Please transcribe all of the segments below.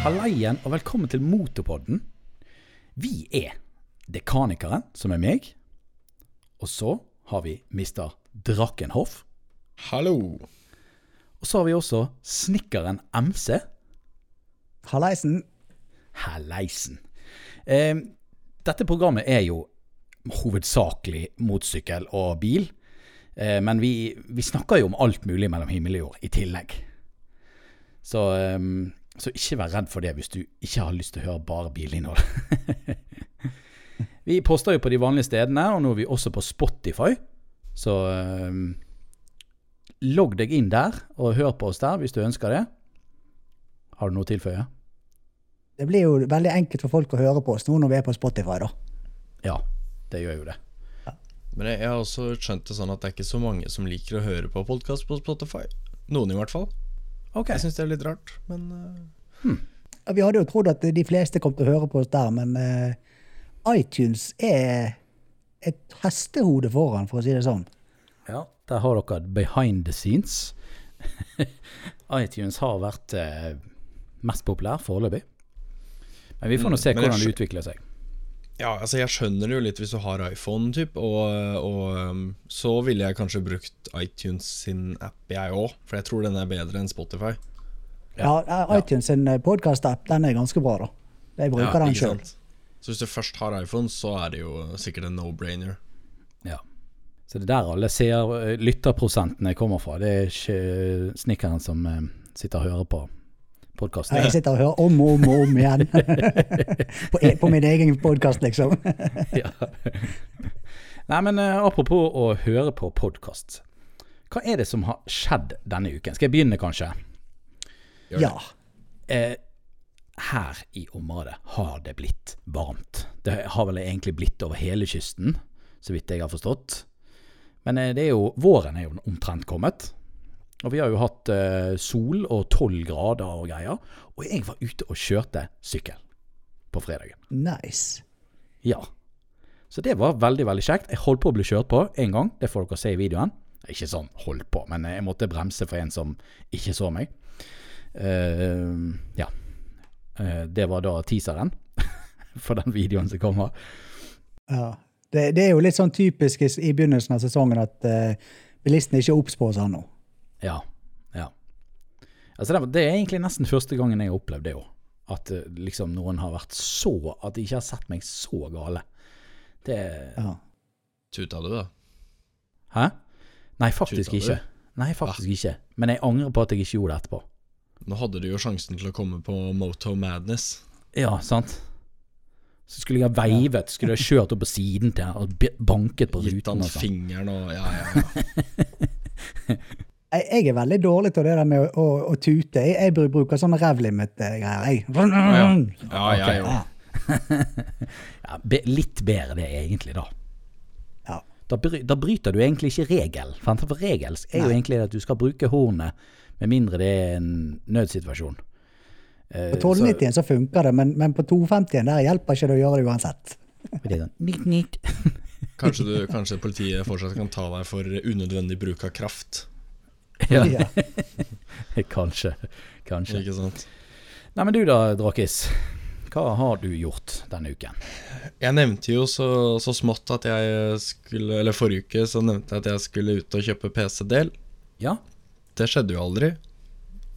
Hallaien og velkommen til Motorpodden. Vi er Dekanikeren, som er meg. Og så har vi Mr. Drakenhoff. Hallo. Og så har vi også Snikkeren MC. Halleisen. Halleisen. Eh, dette programmet er jo hovedsakelig motorsykkel og bil. Eh, men vi, vi snakker jo om alt mulig mellom himmel og jord i tillegg. Så, eh, så ikke vær redd for det hvis du ikke har lyst til å høre bare bilinnhold. vi poster jo på de vanlige stedene, og nå er vi også på Spotify. Så um, logg deg inn der og hør på oss der hvis du ønsker det. Har du noe å tilføye? Det blir jo veldig enkelt for folk å høre på oss nå når vi er på Spotify, da. Ja, det gjør jo det. Men jeg, jeg har også skjønt det sånn at det er ikke så mange som liker å høre på podkast på Spotify. Noen i hvert fall. Ok. Jeg syns det er litt rart, men uh... hmm. Vi hadde jo trodd at de fleste kom til å høre på oss der, men uh, iTunes er et hestehode foran, for å si det sånn. Ja, der har dere behind the scenes. iTunes har vært uh, mest populær foreløpig. Men vi får nå se Mm, hvordan det utvikler seg. Ja, altså jeg skjønner det jo litt hvis du har iPhone, typ, og, og um, så ville jeg kanskje brukt iTunes sin app, jeg òg, for jeg tror den er bedre enn Spotify. Ja, ja iTunes sin podkast-app den er ganske bra, da. Jeg bruker den ikke sjøl. Så hvis du først har iPhone, så er det jo sikkert en no-brainer. Ja. Så det er der alle ser eh, lytterprosentene kommer fra. Det er ikke snekkeren som eh, sitter og hører på podkasten. Jeg sitter og hører om og om og om igjen. på, e- på min egen podkast, liksom. ja. Nei, men eh, apropos å høre på podkast. Hva er det som har skjedd denne uken? Skal jeg begynne, kanskje? Gjør. Ja. Eh, her i området har det blitt varmt. Det har vel egentlig blitt over hele kysten, så vidt jeg har forstått. Men eh, det er jo, våren er jo omtrent kommet. Og vi har jo hatt eh, sol og tolv grader og greier. Og jeg var ute og kjørte sykkel på fredagen. Nice. Ja. Så det var veldig, veldig kjekt. Jeg holdt på å bli kjørt på en gang. Det får dere se i videoen. Ikke sånn holdt på, men jeg måtte bremse for en som ikke så meg. Uh, ja. Uh, det var da teaseren for den videoen som kommer. Ja. Det, det er jo litt sånn typisk i, i begynnelsen av sesongen at uh, bilistene ikke er obs på oss ennå. Ja. ja. Altså det, det er egentlig nesten første gangen jeg har opplevd det òg. At eh, liksom noen har vært så At de ikke har sett meg så gale. Det Ja. Tuta du, da? Hæ? Nei, faktisk Tuta du? ikke. Nei, faktisk ikke. Men jeg angrer på at jeg ikke gjorde det etterpå. Nå hadde du jo sjansen til å komme på Moto Madness. Ja, sant. Så skulle jeg ha veivet, skulle jeg ha kjørt opp på siden til og banket på Gitt han ruten sånn. fingeren og Ja, ja, ja. Jeg, jeg er veldig dårlig til det der med å, å, å tute. Jeg, jeg bruker sånne revlimit-greier. jeg. ja. Ja, ja, òg. Ja, be, litt bedre det egentlig, da. Ja. Da, bry, da bryter du egentlig ikke regel. For regel er jo egentlig at du skal bruke hornet med mindre det er en nødsituasjon. Eh, På 1290 så, så funker det, men, men på 250-en der hjelper ikke det å gjøre det uansett. Det er sånn nytt, nytt. Kanskje, du, kanskje politiet fortsatt kan ta deg for unødvendig bruk av kraft. Ja, kanskje. Kanskje. Ikke sant? Nei, men du da, Drakis. Hva har du gjort denne uken? Jeg nevnte jo så, så smått at jeg skulle Eller forrige uke så nevnte jeg at jeg skulle ut og kjøpe PC-del. Ja? Det skjedde jo aldri.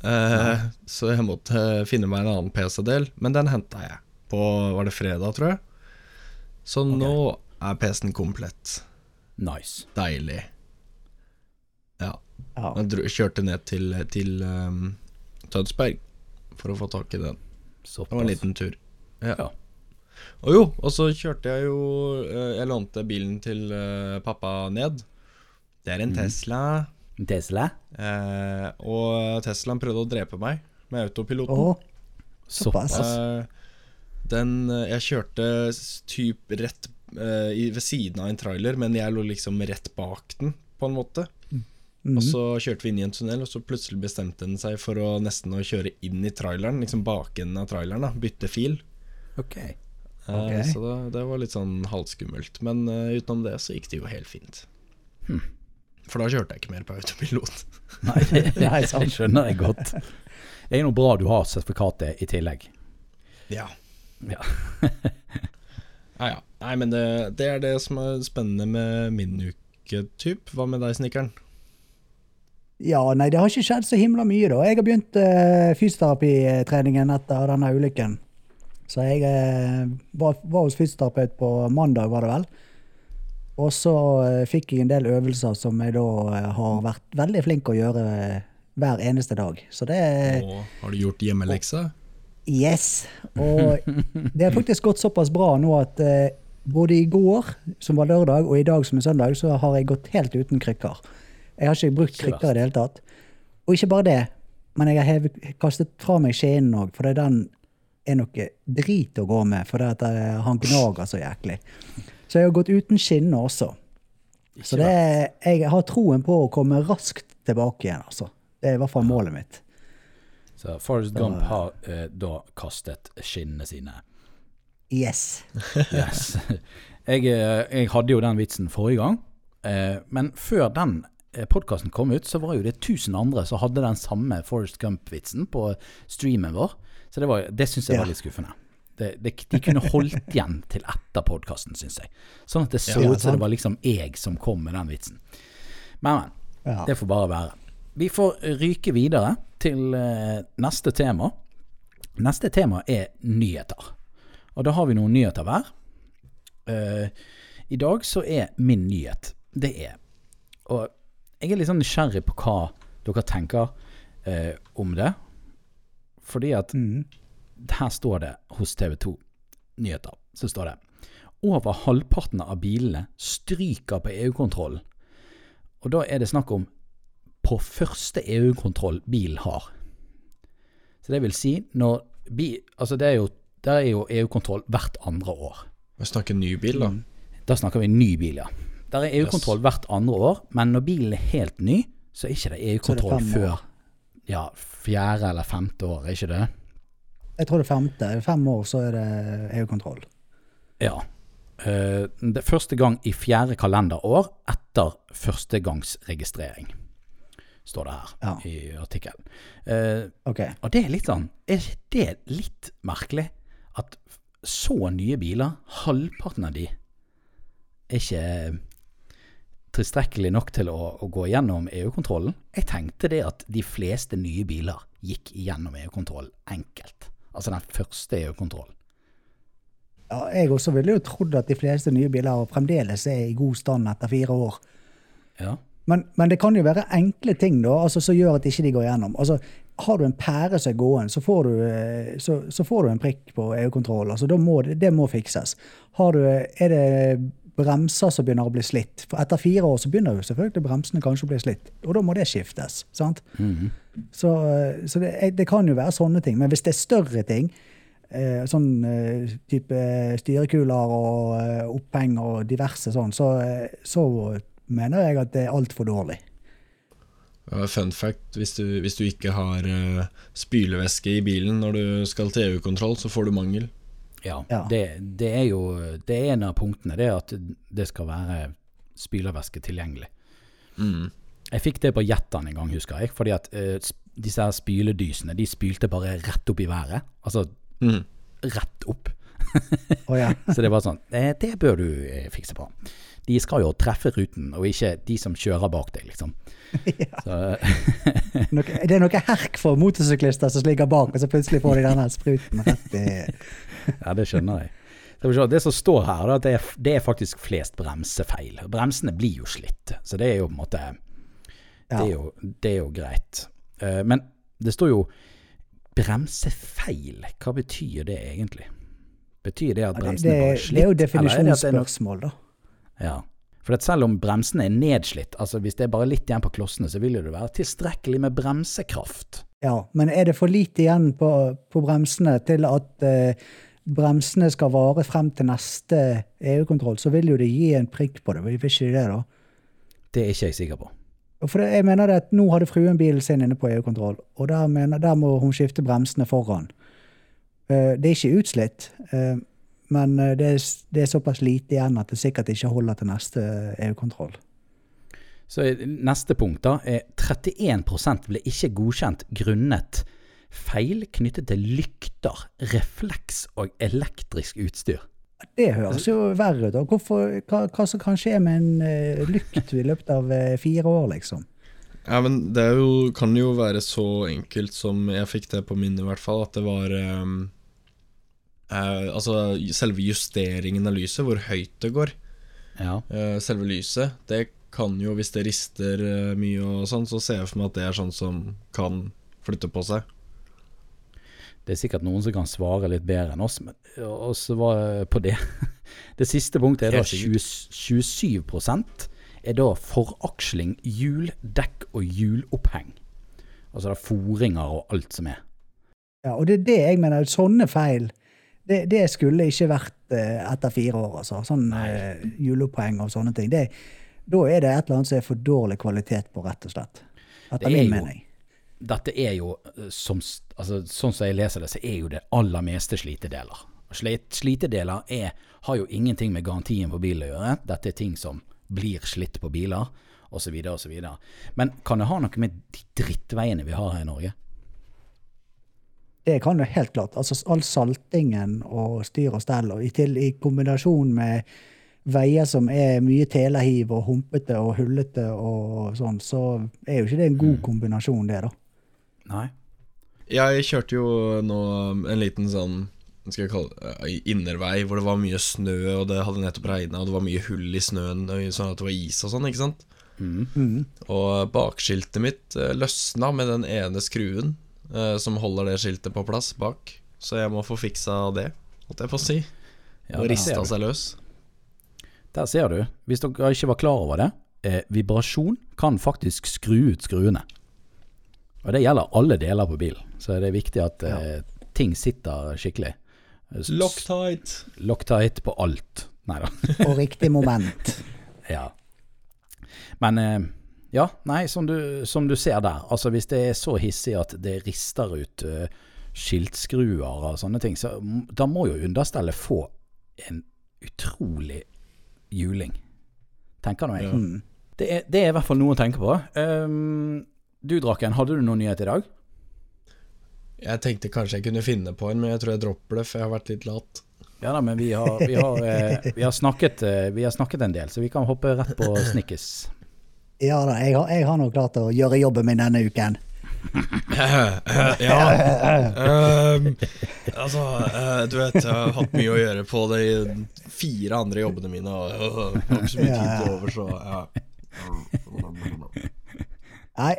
Eh, så jeg måtte finne meg en annen PC-del, men den henta jeg på Var det fredag, tror jeg? Så nå er PC-en komplett. Nice. Deilig. Ja. Jeg dro, kjørte ned til, til um, Tønsberg for å få tak i den. Såpass. Det var en liten tur. Ja. Ja. Og jo, og så kjørte jeg jo eh, Jeg lånte bilen til eh, pappa ned. Det er en Tesla. Tesla? Eh, og Teslaen prøvde å drepe meg med autopiloten. Oh, såpass. Eh, den eh, Jeg kjørte typ rett eh, ved siden av en trailer, men jeg lå liksom rett bak den, på en måte. Mhm. Og så kjørte vi inn i en tunnel, og så plutselig bestemte den seg for å nesten å kjøre inn i traileren. Liksom bakenden av traileren, da. Bytte fil. Ok. Eh, Så det, det var litt sånn halvskummelt. Men uh, utenom det så gikk det jo helt fint. For da kjørte jeg ikke mer på autopilot. Nei, det, Nei, sant. jeg skjønner det godt. Det er noe bra du har sertifikatet i tillegg. Ja. Ja. Ja, ja. Nei, men det, det er det som er spennende med min uke, typ. Hva med deg, snekkeren? Ja, nei, det har ikke skjedd så himla mye, da. Jeg har begynt uh, fysioterapitreningen etter denne ulykken. Så jeg uh, var, var hos fysioterapeut på mandag, var det vel. Og så uh, fikk jeg en del øvelser som jeg da uh, har vært veldig flink å gjøre hver eneste dag. Så det Og har du gjort hjemmeleksa? Yes. Og det har faktisk gått såpass bra nå at både i går, som var lørdag, og i dag som er søndag, så har jeg gått helt uten krykker. Jeg har ikke brukt Ikke krykker i det hele tatt. Og ikke bare det, men jeg har hevet, kastet fra meg skjeen òg, for det er den er noe drit å gå med, for det at eh, han gnager så jæklig. Så jeg har gått uten skinner også. Så det, er- jeg har troen på å komme raskt tilbake igjen, altså. Det er i hvert fall målet mitt. Så Forrest Gump har eh, da kastet skinnene sine. Yes. Yes. Jeg, eh, jeg hadde jo den vitsen forrige gang, eh, men før den podkasten kom ut, så var jo det 1000 andre som hadde den samme Forrest Gump-vitsen på streamen vår. Så det, var- det syns jeg var litt skuffende. Det, det, de kunne holdt igjen til etter podkasten, syns jeg. Sånn at det så ut som det var liksom jeg som kom med den vitsen. Men, men. Ja. Det får bare være. Vi får ryke videre til eh, neste tema. Neste tema er nyheter. Og da har vi noen nyheter hver. Uh, I dag så er min nyhet Det er Og jeg er litt sånn nysgjerrig på hva dere tenker eh, om det. Fordi at Mm. her står det hos TV 2 Nyheter, så står det over halvparten av bilene stryker på EU-kontrollen. Og da er det snakk om på første EU-kontroll bil har. Så det vil si når bi, Altså det er jo, der er jo EU-kontroll hvert andre år. Vi snakker ny bil, da. Da snakker vi ny bil, ja. Der er EU-kontroll hvert andre år, men når bilen er helt ny, så er ikke det EU-kontroll før ja, fjerde eller femte år, er ikke det? Jeg tror det er femte. Fem år, så er det EU-kontroll. Ja. Uh, det er første gang i fjerde kalenderår etter førstegangsregistrering, står det her Ja. i artikkelen. Uh, okay. og det er litt sånn Er ikke det litt merkelig? At så nye biler, halvparten av de, er ikke tilstrekkelig nok til å, å gå gjennom EU-kontrollen. Jeg tenkte det at de fleste nye biler gikk gjennom EU-kontrollen enkelt. Altså den første EU-kontrollen. Ja, jeg også ville jo trodd at de fleste nye biler fremdeles er i god stand etter fire år. Ja. Men, men det kan jo være enkle ting da, altså, som gjør at ikke de går gjennom. Altså, har du en pære som er gåen, så får du, eh, så, så får du en prikk på EU-kontroll. Altså, det, det må fikses. Har du, er det bremser som begynner å bli slitt? For etter fire år så begynner jo selvfølgelig bremsene kanskje å bli slitt, og da må det skiftes. sant? Så, -hmm. så det, det kan jo være sånne ting. Men hvis det er større ting, eh, sånn eh, type styrekuler og eh, oppheng og diverse sånn, så, eh, så mener jeg at det er altfor dårlig. Fun fact, hvis du, hvis du ikke har spylevæske i bilen når du skal til EU-kontroll, så får du mangel. Ja, Ja. Det, det er jo det er en av punktene, det er at det skal være spylervæske tilgjengelig. Mm. Jeg fikk det på Jetan en gang, husker jeg. Fordi at uh, disse her spyledysene, de spylte bare rett opp i været. Altså Mm. rett opp. oh, ja. Så det var sånn eh, Det bør du eh, fikse på. De skal jo treffe ruten, og ikke de som kjører bak deg, liksom. Så, det er noe herk for motorsyklister som ligger bak, og så plutselig får de denne spruten rett i Ja, det skjønner jeg. Det som står her, det, er, det er faktisk flest bremsefeil. Bremsene blir jo slitt, så det er jo på en måte Det er jo, det er jo greit. Eh, men det står jo bremsefeil. Hva betyr det egentlig? Betyr det at bremsene bare er slitt? det er jo definisjonsspørsmål, da. Ja. For selv om bremsene er nedslitt, altså hvis det er bare litt igjen på klossene, så vil det være tilstrekkelig med bremsekraft. Ja, men er det for lite igjen på, på bremsene til at eh, bremsene skal vare frem til neste EU-kontroll, så vil jo det gi en prikk på det. Vil ikke det, da? Det er ikke jeg sikker på. For det, jeg mener det at Nå hadde fruen bilen sin inne på EU-kontroll, og der, mener, der må hun skifte bremsene foran. Eh, det er ikke utslitt, eh, men eh, det er, det er såpass lite igjen at det sikkert ikke holder til neste EU-kontroll. Så neste punkt da er 31% ble ikke godkjent grunnet feil knyttet til lykter, refleks og elektrisk utstyr. Det høres jo verre ut. Hvorfor, hva, hva som kan skje med en eh, lykt i løpet av eh, fire år, liksom? Ja, men det er jo, kan jo være så enkelt som jeg fikk det på min i hvert fall, at det var um, uh, Altså selve justeringen av lyset, hvor høyt det går. Ja. Uh, selve lyset, det kan jo, hvis det rister uh, mye og sånn, så ser jeg for meg at det er sånn som kan flytte på seg. Det er sikkert noen som kan svare litt bedre enn oss, men og så var på det. Det siste punktet er da 20, 27% er da foraksling, hjul, dekk og hjuloppheng. Altså det er foringer og alt som er. Ja, og det er det jeg mener. Sånne feil, det, det skulle ikke vært eh, etter fire år, altså. Sånn hjuloppheng og sånne ting. Det, da er det et eller annet som er for dårlig kvalitet på, rett og slett. Etter er min jo- mening. Dette er jo, eh, som, altså, sånn som jeg leser det, så er jo det aller meste slitedeler. Slitedeler er, har jo ingenting med garantien på bilen å gjøre. Dette er ting som blir slitt på biler, osv. osv. Men kan det ha noe med de drittveiene vi har her i Norge? Det kan jo helt klart. Altså all saltingen og styr og stell, og i, til, i kombinasjon med veier som er mye telehiv og humpete og hullete og sånn, så er jo ikke det en god kombinasjon, det, da. Nei? Jeg kjørte jo nå en liten sånn skal jeg kalle det, innervei hvor det var mye snø, og det hadde nettopp regna, og det var mye hull i snøen, sånn at det var is og sånn, ikke sant? Mm. Og bakskiltet mitt eh, løsna med den ene skruen eh, som holder det skiltet på plass bak. Så jeg må få fiksa det, holdt jeg på å si. Ja, og rista seg løs. Der ser du. Hvis dere ikke var klar over det, eh, vibrasjon kan faktisk skru ut skruene. Og det gjelder alle deler på bilen, så det er viktig at eh, ting sitter skikkelig. Locktight. Loctite. Loctite på alt. Nei da. Og riktig moment. ja. Men eh, ja, nei, som du, som du ser der. Altså hvis det er så hissig at det rister ut uh, skiltskruer og sånne ting, så da må jo understellet få en utrolig juling. Tenker nå jeg. Ja. Det er, det er i hvert fall noe å tenke på. Ehm, du, Draken, hadde du noen nyhet i dag? Jeg tenkte kanskje jeg kunne finne på en, men jeg tror jeg dropper det, for jeg har vært litt lat. Ja da, men vi har, vi har, eh, vi har, snakket, eh, vi har snakket en del, så vi kan hoppe rett på snikkes. Ja da, jeg har, jeg har nå klart å gjøre jobben min denne uken. ja. Um, altså, eh, du vet, jeg har hatt mye å gjøre på de fire andre jobbene mine, og har ikke så mye tid til over, så ja. Nei,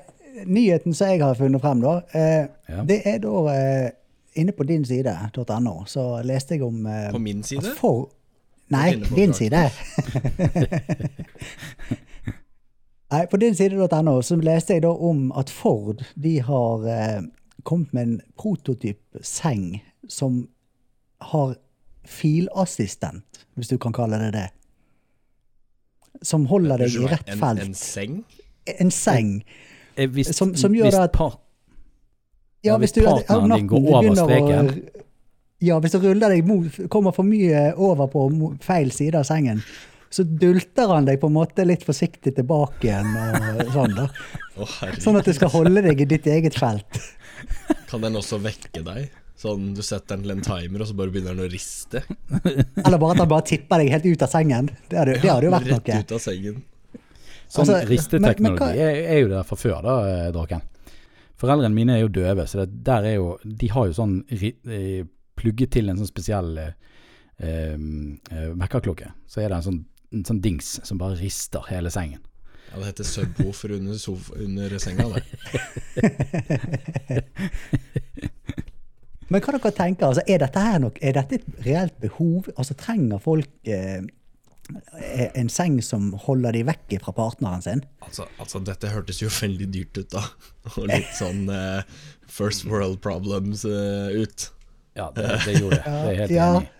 nyheten som jeg har funnet frem, da, eh, Ja. det er da eh, inne på din side.no, så leste jeg om eh, På min side? at For... Nei, på din side. Nei, på din side.no så leste jeg da om at Ford de har eh, kommet med en prototyp seng som har filassistent, hvis du kan kalle det det. Som holder deg i rett felt. en, en seng? En seng. Eh, Hvis, Som- som gjør hvis at- par, Ja, Ja, hvis hvis, du, partneren din går over å- streken. Ja, hvis du ruller deg mot, kommer for mye over på feil side av sengen, så dulter han deg på en måte litt forsiktig tilbake igjen. Og sånn, da. oh, sånn at du skal holde deg i ditt eget felt. Kan den også vekke deg? Sånn, Du setter den til en timer, og så bare begynner den å riste? Eller bare at han bare tipper deg helt ut av sengen. Det hadde, det hadde jo vært Rett noe. ut av sengen. Sånn altså, risteteknologi men- men er, er jo der fra før, da, eh, Draken. Foreldrene mine er jo døve, så det, der er jo De har jo sånn eh, plugget til en sånn spesiell eh, eh, vekkerklokke. Så er det en sånn, en sånn dings som bare rister hele sengen. Ja, det heter subwoofer under, sof under senga. Det. Men hva dere tenker, altså, er dette her nok, er dette et reelt behov? Altså, Trenger folk eh, en seng som holder de vekk fra partneren sin? Altså, altså, dette hørtes jo veldig dyrt ut, da. Og litt sånn uh, first world problems uh, ut. Ja, det, det gjorde det. Det er helt Ja. enig.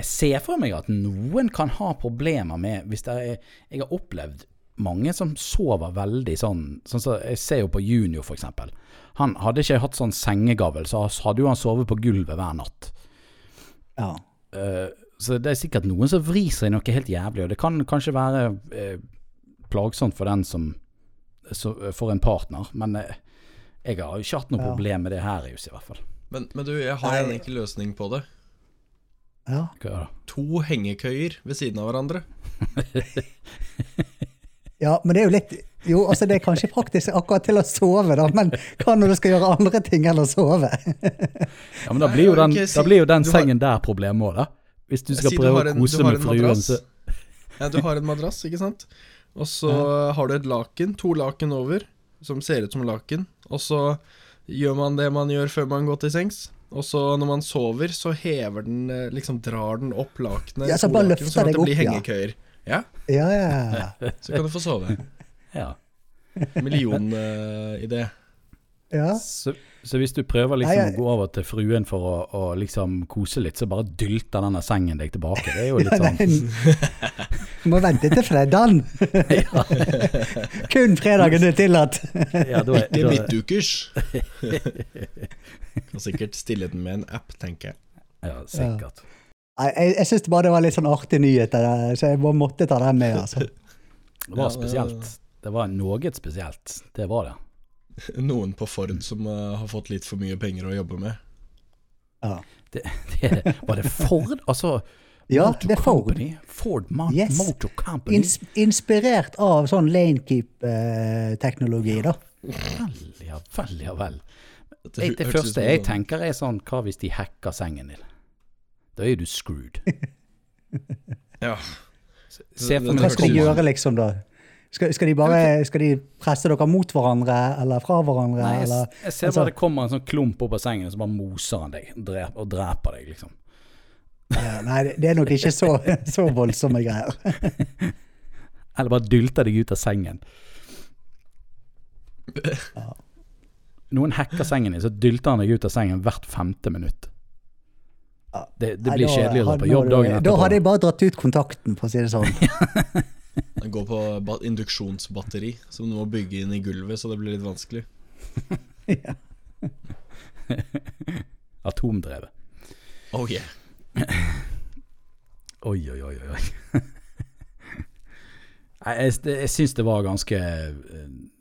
Jeg ser for meg at noen kan ha problemer med hvis det er Jeg har opplevd mange som sover veldig sånn Sånn så Jeg ser jo på Junior, for eksempel. Han hadde ikke hatt sånn sengegavl, så hadde jo han sovet på gulvet hver natt. Ja. Eh, så det er sikkert noen som vrir seg i noe helt jævlig, og det kan kanskje være eh, plagsomt for den som så, for en partner. Men eh, jeg har jo ikke hatt noe Ja. problem med det her i hvert fall. Men, men du, jeg har Nei. en enkel løsning på det. Ja. To hengekøyer ved siden av hverandre. ja, men det er jo litt Jo, altså det er kanskje praktisk akkurat til å sove, da, men hva når du skal gjøre andre ting enn å sove? Ja, men da blir jo den, Ok, si- da blir jo den sengen der problemet òg, da. Hvis du skal prøve har å en- kose med fruen, madrass. så Ja, du har en madrass, ikke sant? Og så har du et laken, to laken over, som ser ut som laken. Og så gjør man det man gjør før man går til sengs. Og så når man sover, så hever den eh, Liksom drar den opp lakenet. Ja, så bare laken, løfter sånn at det blir opp, ja. hengekøyer. Ja, Ja, ja, ja. så kan du få sove. ja. Millionidé. Ja. Så, så hvis du prøver liksom Nei, jeg- å gå over til fruen for å, å liksom kose litt, så bare dylter denne sengen deg tilbake. Det er jo litt Ja, sånn Du må vente til fredagen. Kun fredagen er tillatt. ja, da, er- Ikke midtukers. kan sikkert stille den med en app, tenker jeg. Ja, sikkert. Nei, jeg, jeg syns bare det var litt sånn artig nyhet, så jeg bare måtte ta den med. altså. Det var spesielt. Det var noe spesielt. Det var det. Noen på Ford som uh, har fått litt for mye penger å jobbe med. Ja. det, det var det Ford? Altså Ja, Motor det er Ford. Company? Ford Mo Yes. Motor Company? Ins inspirert av sånn lanekeep-teknologi, da. Vel, ja vel, ja vel. Det, det første jeg tenker er sånn Hva hvis de hacker sengen din? Da er du screwed. Ja. Se for meg Hva skal de gjøre, liksom, da? Skal, skal de bare skal de presse dere mot hverandre, eller fra hverandre, Nei, jeg, eller jeg ser altså- bare det kommer en sånn klump opp av sengen, og så bare moser han deg drep, og dreper deg, liksom. Nei, det- er nok ikke så, så voldsomme greier. Eller bare dylter deg ut av sengen. Noen hacker sengen din, så dylter han deg ut av sengen hvert femte minutt. Det, det blir kjedelig å dra på jobb dagen Da hadde jeg bare dratt ut kontakten, for å si det sånn. Den går på induksjonsbatteri, som du må bygge inn i gulvet, så det blir litt vanskelig. Ja. Atomdrevet. Oh yeah. Oi, oi, oi, oi. Jeg, det- jeg syns det var ganske eh,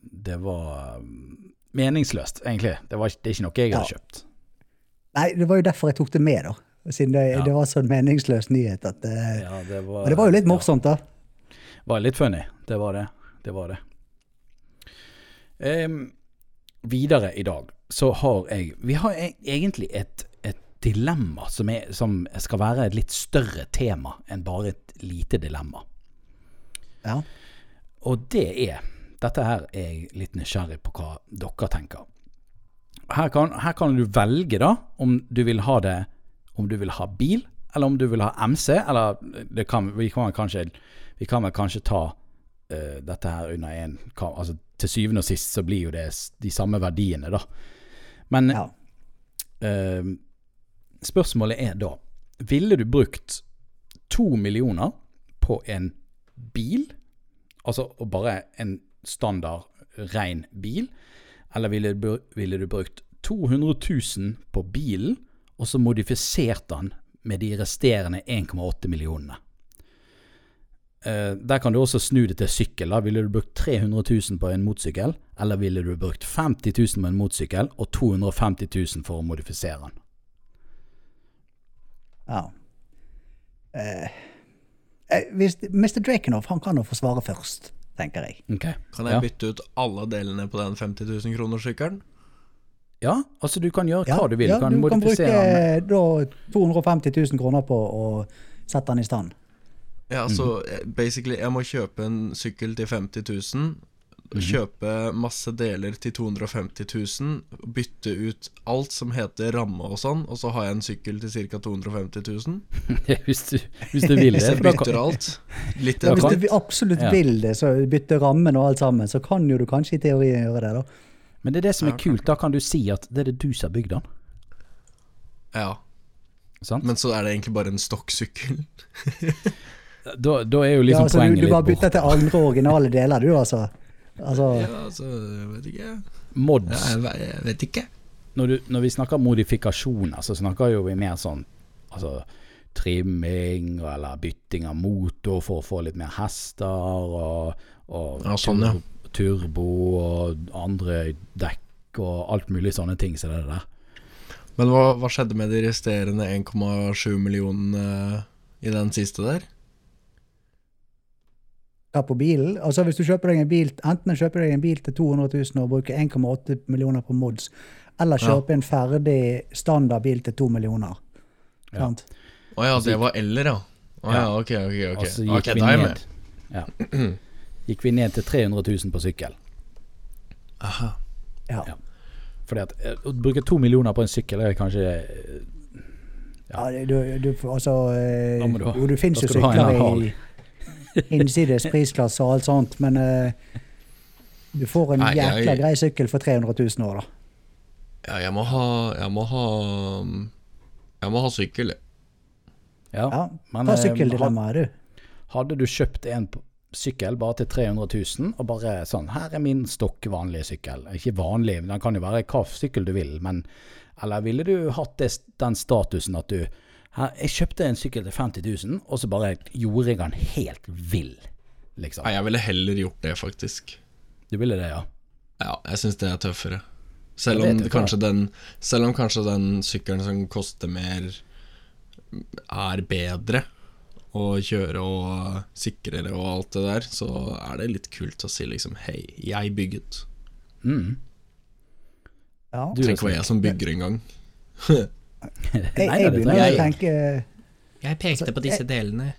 Det var um, meningsløst, egentlig. Det, var, det er ikke noe jeg hadde Ja. kjøpt. Nei, det var jo derfor jeg tok det med, da. Siden det, Ja. det var sånn en meningsløs nyhet. At, eh, Ja, det var, men det var jo litt morsomt, da. Var litt funny. Det var det. Det var det. Um, videre i dag så har jeg Vi har e- egentlig et, et dilemma som, er, som skal være et litt større tema enn bare et lite dilemma. Ja. Og det er Dette her er jeg litt nysgjerrig på hva dere tenker. Her kan, her kan du velge da om du vil ha det Om du vil ha bil, eller om du vil ha MC. Eller det kan, vi kan kanskje Vi kan vel kanskje ta uh, dette her under én kam- Altså til syvende og sist så blir jo det de samme verdiene, da. Men ja. uh, spørsmålet er da Ville du brukt to millioner på en bil? Altså bare en standard ren bil? Eller ville, du ville du brukt 200 000 på bilen, og så modifisert den med de resterende 1,8 millionene? Eh, der kan du også snu det til sykkel. da Ville du brukt 300 000 på en motorsykkel, eller ville du brukt 50 000 på en motorsykkel og 250 000 for å modifisere den? ja. Eh, eh, hvis, Mr. Drakenhoff han kan jo få svare først, tenker jeg. Okay. Kan jeg ja. bytte ut alle delene på den 50 000 kroner-sykkelen? Ja, altså du kan gjøre Ja, hva du vil. ja, du kan du kan bruke eh, da 250 000 kroner på å sette den i stand. Ja, så eh, basically, jeg må kjøpe en sykkel til 50 000. Kjøpe masse deler til 250 000. Bytte ut alt som heter ramme og sånn, og så har jeg en sykkel til ca. 250 000. hvis, du, hvis du vil Hvis det. jeg bytter alt. Litt Ja, hvis du absolutt Ja. vil det, så bytte rammen og alt sammen, så kan jo du kanskje i teorien gjøre det, da. Men det er det som Ja, er kult. Da kan du si at det er det du som har bygd den. Ja, Sant? men så er det egentlig bare en stokksykkel. Da, da er jo Ja, liksom altså, du, poenget du bare litt bytter til andre originale deler, du, altså. altså Ja, altså, jeg vet ikke. Mods. Ja, jeg, vet ikke. Når, du, når vi snakker modifikasjoner, så snakker jo vi mer sånn altså, trimming eller bytting av motor for å få litt mer hester og, og Ja, sånn, ja. turbo og andre dekk og alt mulig sånne ting som det der. Men hva, hva skjedde med de resterende 1,7 millionene i den siste der? Hva på bilen? Altså Hvis du kjøper deg en bil, enten kjøper deg en bil til 200 000 og bruker 1,8 millioner på mods, eller Ja. en ferdig standard bil til 2 millioner. Ja. Oh, ja, det var eller, ja. Oh, ja, ok, ok. ok Og så Ok, gikk vi er jeg ned ja. Gikk vi ned til 300 000 på sykkel. Aha. Ja. Ja. Fordi at eh, Å bruke to millioner på en sykkel er kanskje Ja, Ja, du, du, altså eh, Da må du ha- Jo, du finnes jo sykler i innsides prisklasse og alt sånt, men uh, du får en Nei, jeg- jækla grei sykkel for 300 000 år, da. Ja, jeg må ha Jeg må ha Jeg må ha sykkel. jeg. Ja. Ja, men, Ta eh, sykkeldilemmaet, du. Hadde du kjøpt en sykkel bare til 300 000, og bare sånn Her er min stokk vanlige sykkel. Ikke vanlig, men den kan jo være hva sykkel du vil, men Eller ville du hatt det, den statusen at du her, Jeg kjøpte en sykkel til 50 000, og så bare gjorde jeg den helt vill, liksom. Nei, jeg ville heller gjort det, faktisk. Du ville det, ja? Ja, jeg syns det er tøffere. Selv om, kanskje den, selv om kanskje den sykkelen som koster mer, er bedre å kjøre og sikrere og alt det der, så er det litt kult å si liksom Hei, jeg bygget. Mm. Ja. Du Tenk hva jeg som bygger en gang. Jeg, Nei, jeg begynner å tenke Jeg pekte på disse delene.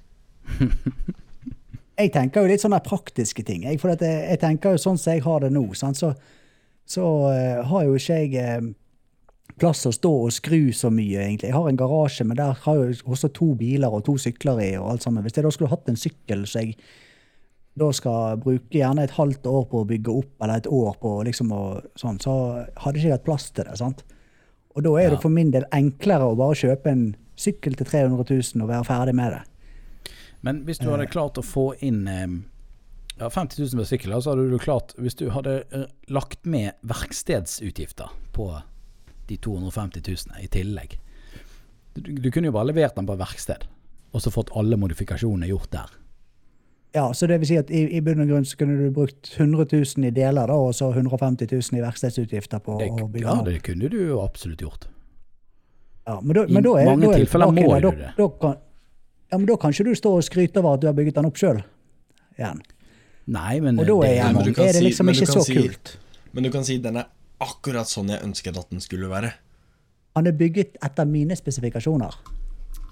Jeg tenker jo litt sånne praktiske ting. Jeg, for at jeg, jeg tenker jo sånn som jeg har det nå, sant? så, så uh, har jo ikke jeg uh, plass å stå og skru så mye, egentlig. Jeg har en garasje, men der har jeg også to biler og to sykler i. og alt sammen. Hvis jeg da skulle hatt en sykkel så jeg da skal bruke gjerne et halvt år på å bygge opp, eller et år på liksom å sånn, så hadde ikke jeg hatt plass til det. sant? Og da er Ja. det for min del enklere å bare kjøpe en sykkel til 300 000 og være ferdig med det. Men hvis du hadde klart å få inn eh, ja, 50 000 på sykkel, så hadde du klart Hvis du hadde eh, lagt med verkstedsutgifter på de 250 000 i tillegg du, du kunne jo bare levert den på verksted, og så fått alle modifikasjonene gjort der. Ja, så det vil si at i, i bunn og grunn så kunne du brukt 100 000 i deler, da, og så 150 000 i verkstedsutgifter på Det, å bygge ja, det kunne du jo absolutt gjort. Ja, men da, i men da er, mange da er tilfeller må du det. da kan, ja, men da kan ikke du stå og skryte over at du har bygget den opp sjøl igjen. Nei, men Og da er, Nei, men er det liksom si, ikke så si- kult. Men du kan si den er akkurat sånn jeg ønsket at den skulle være. Han er bygget etter mine spesifikasjoner.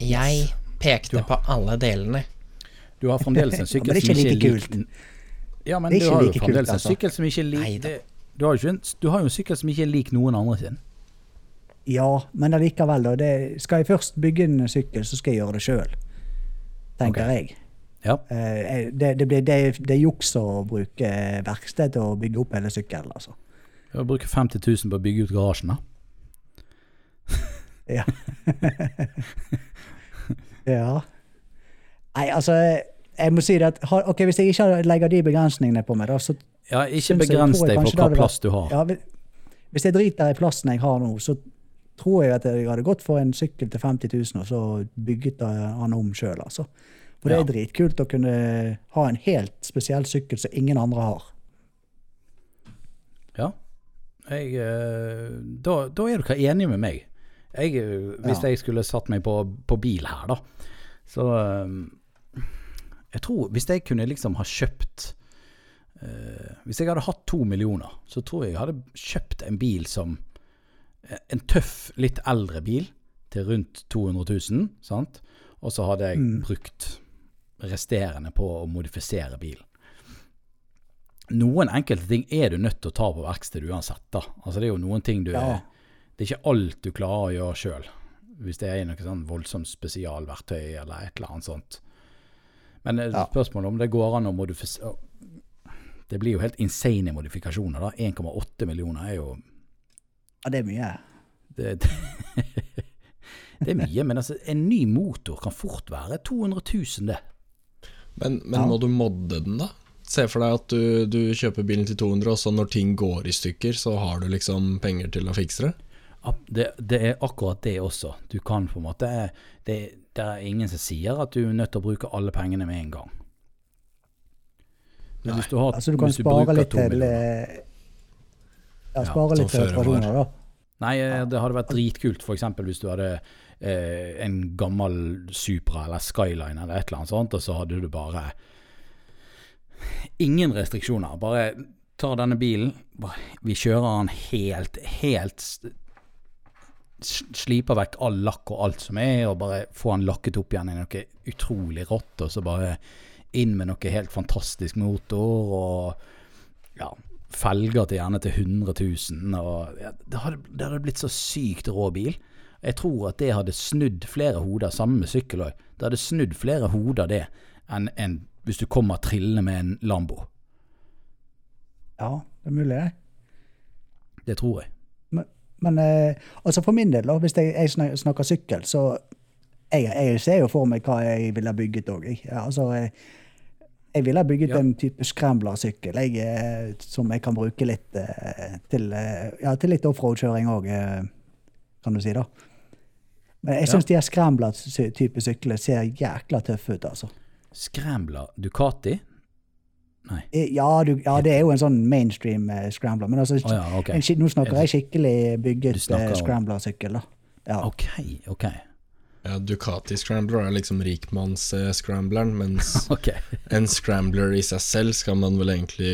Jeg pekte på alle delene. Du har fremdeles en sykkel som ikke er lik Ja, men du har jo like kult, fremdeles en altså. sykkel som ikke er lik du har, en, du har jo en sykkel som ikke er lik noen andre sin. Ja, men allikevel, da. Det, skal jeg først bygge en sykkel, så skal jeg gjøre det sjøl. Tenker okay. jeg. Ja. Eh, det, det, blir- det, det er juks å bruke verksted til å bygge opp hele sykkelen, altså. Jeg bruker 50 000 på å bygge ut garasjen, da. Ja. ja. Nei, altså, jeg må si det at ok, hvis jeg ikke legger de begrensningene på meg, da, så Ja, ikke begrens deg på hva plass du har. ja, hvis- jeg driter i plassen jeg har nå, så tror jeg at jeg hadde gått for en sykkel til 50 000, og så bygget han om sjøl, altså. For det Ja. er dritkult å kunne ha en helt spesiell sykkel som ingen andre har. Ja. Jeg, eh, da, da er dere enige med meg. Jeg, eh, hvis Ja. jeg skulle satt meg på, på bil her, da, så eh, Jeg tror Hvis jeg kunne liksom ha kjøpt eh, Hvis jeg hadde hatt to millioner, så tror jeg jeg hadde kjøpt en bil som eh, En tøff, litt eldre bil til rundt 200 000, sant? Og så hadde jeg Mm. brukt resterende på å modifisere bilen noen enkelte ting er du nødt til å ta på verksted uansett. da. Altså Det er jo noen ting du Ja. Det er ikke alt du klarer å gjøre sjøl. Hvis det er noe sånn voldsomt spesialverktøy eller et eller annet sånt. Men eh, Ja. spørsmålet om det går an å modifisere Det blir jo helt insane modifikasjoner. da. 1,8 millioner er jo Ja, det er mye. det, det er mye. Men altså, en ny motor kan fort være 200 000, det. Men, men Ja. må du modde den, da? Se for deg at du, du kjøper bilen til 200, og så når ting går i stykker, så har du liksom penger til å fikse det? Ja, Det, det er akkurat det også. Du kan på en måte det, det er ingen som sier at du er nødt til å bruke alle pengene med en gang. Men hvis du, har, Altså, du kan hvis du spare litt til eh, Ja, spare sånn litt til reparasjoner, da. Nei, eh, det hadde vært dritkult eksempel hvis du hadde eh, en gammel Supra eller Skyline eller et eller annet sånt, og så hadde du bare ingen restriksjoner. Bare ta denne bilen, vi kjører den helt, helt Sliper vekk all lakk og alt som er, og bare få den lakket opp igjen i noe utrolig rått, og så bare inn med noe helt fantastisk motor, og ja, felger til gjerne til 100 000. Og ja, det, hadde, det hadde blitt så sykt rå bil. Jeg tror at det hadde snudd flere hoder, sammen med sykkel òg. Det hadde snudd flere hoder det, enn en, hvis du kommer trillende med en Lambo. Ja, det er mulig, det. Det tror jeg. Men, eh, altså for min del, da, hvis jeg, jeg snakker sykkel, så jeg, jeg ser jo for meg hva jeg ville ha bygget òg. Ja, altså, jeg, jeg ville ha bygget Ja. en type scrambler-sykkel eh, som jeg kan bruke litt eh, til, eh, ja, til litt offroad-kjøring òg, kan du si. da. Men jeg syns de her scrambler-type sykler ser jækla tøffe ut, altså. Scrambler Ducati? Nei. Eh, Ja, du, ja, det er jo en sånn mainstream uh, scrambler, men altså, oh, ja, okay. en, nå snakker jeg skikkelig bygget eh, scrambler-sykkel, da. Ja. Ok, ok. Ja, Ducati Scrambler er liksom rikmanns-scrambleren, mens okay. en scrambler i seg selv skal man vel egentlig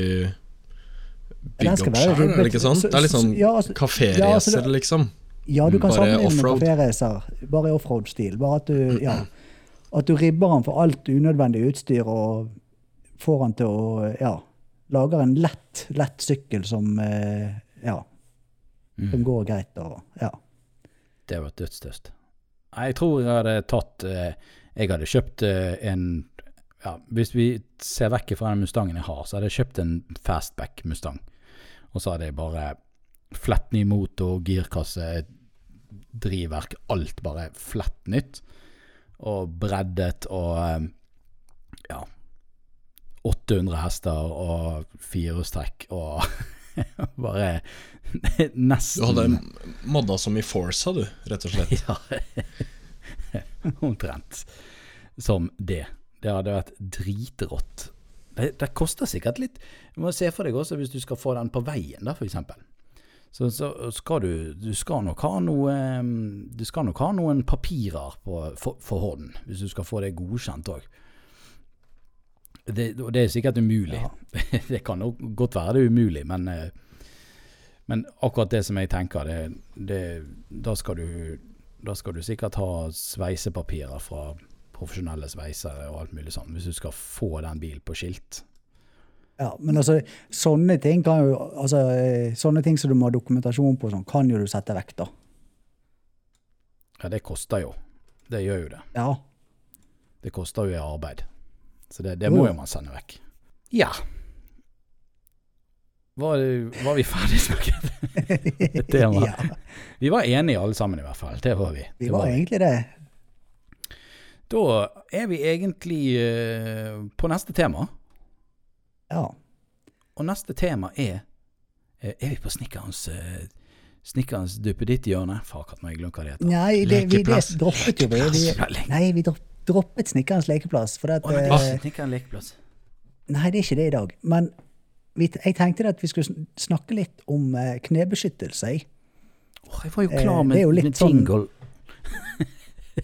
bygge opp sjøl, er det ikke sånn? Det er litt sånn så- ja, altså- kaféracer, ja, altså liksom. Ja, du kan Bare sammenligne med offroad. kaféracer, bare i offroad-stil. Bare at du, ja, at du ribber den for alt unødvendig utstyr og får han til å ja, lager en lett, lett sykkel som ja, mm. som går greit. Og, ja. Det var et dødstøst. Jeg tror jeg hadde tatt eh, Jeg hadde kjøpt eh, en ja, Hvis vi ser vekk fra den Mustangen jeg har, så hadde jeg kjøpt en fastback Mustang. Og så hadde jeg bare flett ny motor, girkasse, drivverk, alt bare flett nytt. Og breddet og eh, 800 hester og firehjulstrekk og bare nesten Du hadde modda som i Forsa, du, rett og slett. Ja, omtrent som det. Det hadde vært dritrått. Det, det koster sikkert litt Du må se for deg også hvis du skal få den på veien, da, eksempel. Så, så skal du Du skal nok ha noe Du skal nok ha noen papirer på, for, for hvis du skal få det godkjent òg. Det, og det er sikkert umulig. det kan nok godt være det er umulig, men eh, men akkurat det som jeg tenker, det, det, da, skal du, da skal du sikkert ha sveisepapirer fra profesjonelle sveisere og alt mulig sånn, hvis du skal få den bilen på skilt. Ja, men altså, sånne ting kan jo altså, eh, Sånne ting som du må ha dokumentasjon på, sånn, kan jo du sette vekk, da. Ja, det koster jo. Det gjør jo det. Ja. Det koster jo i arbeid. Så det, det må jo. man sende vekk. Ja. Var, var vi ferdig snakket? Et tema. ja. Vi var enige alle sammen i hvert fall. Det var vi. Vi var, var vi. egentlig det. Da er vi egentlig uh, på neste tema. Ja. Og neste tema er uh, Er vi på Snikkerens uh, Snikkerens duppeditt-hjørne? Fuck, at jeg glemt hva det heter. Nei, det, vi, det droppet jo vi. vi nei, vi dropp, droppet Snekkerens lekeplass. For det at, oh, nei, det eh, er ikke lekeplass. Nei, det er ikke det i dag. Men vi, jeg tenkte at vi skulle snakke litt om eh, knebeskyttelse. Oh, jeg var jo Eh, klar med, jo med jingle. sånn-.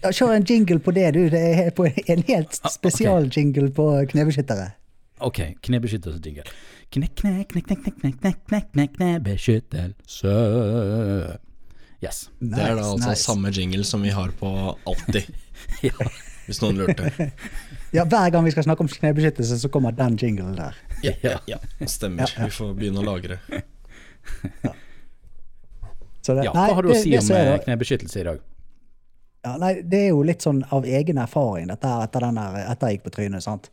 Ja, Kjør en jingle på det, du. Det er på en helt Ah, spesialjingle på knebeskyttere. Ok, knebeskyttelse-jingle. Kne, kne, kne, kne, kne, kne, kne, kne, kne, knebeskyttelse. Yes. Det er da altså nice. samme jingle som vi har på alltid, Ja. Hvis noen lurte. Ja, Hver gang vi skal snakke om knebeskyttelse, så kommer den jinglen der. Ja, ja, ja. Stemmer. Ja, ja. Vi får begynne å lagre. Så det, ja, nei, hva har du å si det om eh, knebeskyttelse i dag? Ja, nei, Det er jo litt sånn av egen erfaring, dette her, etter, den her, etter jeg gikk på trynet. sant?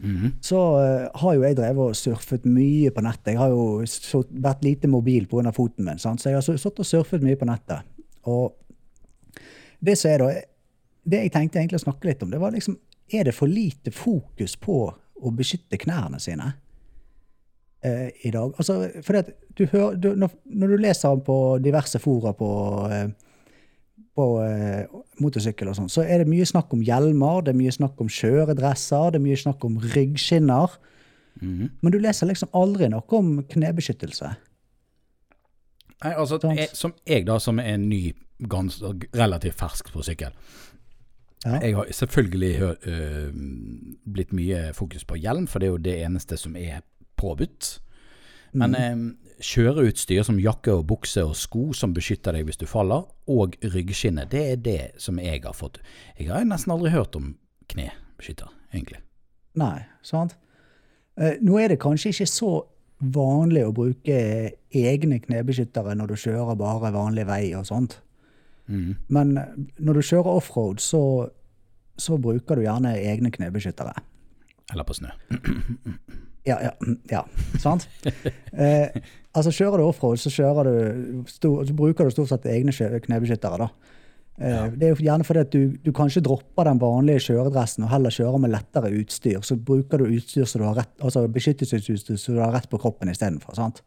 Mhm. Så uh, har jo jeg drevet og surfet mye på nettet. Jeg har jo så, vært lite mobil pga. foten min, sant? så jeg har sittet og surfet mye på nettet. Og det som er da, det jeg tenkte egentlig å snakke litt om, det var liksom Er det for lite fokus på å beskytte knærne sine eh, i dag? Altså, for det, at du hører, du, når, når du leser på diverse fora på eh, på eh, motorsykkel og sånn, så er det mye snakk om hjelmer, det er mye snakk om kjøredresser, det er mye snakk om ryggskinner. Mhm. Men du leser liksom aldri noe om knebeskyttelse. Nei, altså, jeg, som jeg da, som er ny, gans, relativt fersk på sykkel. Ja. Jeg har selvfølgelig øh, blitt mye fokus på hjelm, for det er jo det eneste som er påbudt. Men Mm. øh, kjøreutstyr som jakke og bukse og sko som beskytter deg hvis du faller, og ryggskinne, det er det som jeg har fått. Jeg har nesten aldri hørt om knebeskytter, egentlig. Nei, sant? Uh, nå er det kanskje ikke så vanlig å bruke egne knebeskyttere når du kjører bare vanlig vei og sånt. Mhm. Men eh, når du kjører offroad, så, så bruker du gjerne egne knebeskyttere. Eller på snø. Ja, ja, ja sant? eh, altså Kjører du offroad, så, du, så bruker du stort sett egne knebeskyttere. da. Eh, Det er jo gjerne fordi at du, du kanskje dropper den vanlige kjøredressen og heller kjører med lettere utstyr. Så bruker du utstyr så du har rett, altså beskyttelsesutstyr så du har rett på kroppen istedenfor. Okay.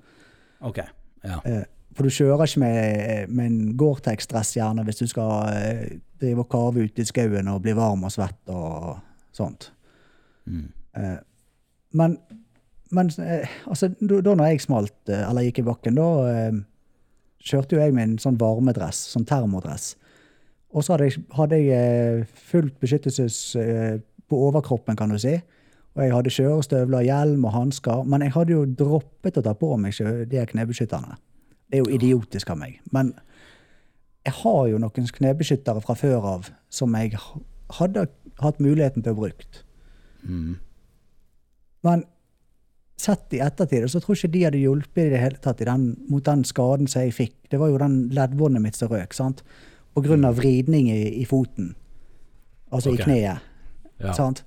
Ok, ja. Eh, For du kjører ikke med, med en Gore-Tex-dress gjerne hvis du skal eh, drive og kave ute i skauen og bli varm og svett og sånt. Mm. Eh, Men, men eh, altså, da, når jeg smalt, eller gikk i bakken, da kjørte jo jeg med en sånn varmedress, sånn termodress. Og så hadde jeg, hadde jeg fullt beskyttelses på overkroppen, kan du si. Og jeg hadde kjørestøvler, hjelm og hansker. Men jeg hadde jo droppet å ta på meg de knebeskytterne. Det er jo idiotisk av meg. Men jeg har jo noen knebeskyttere fra før av som jeg hadde hatt muligheten til å brukt. Mm. Men sett i ettertid, så tror jeg ikke de hadde hjulpet i det hele tatt i den, mot den skaden som jeg fikk. Det var jo den leddbåndet mitt som røk, sant? På grunn av vridning i, i foten. Altså okay. i kneet. Ja. Sant?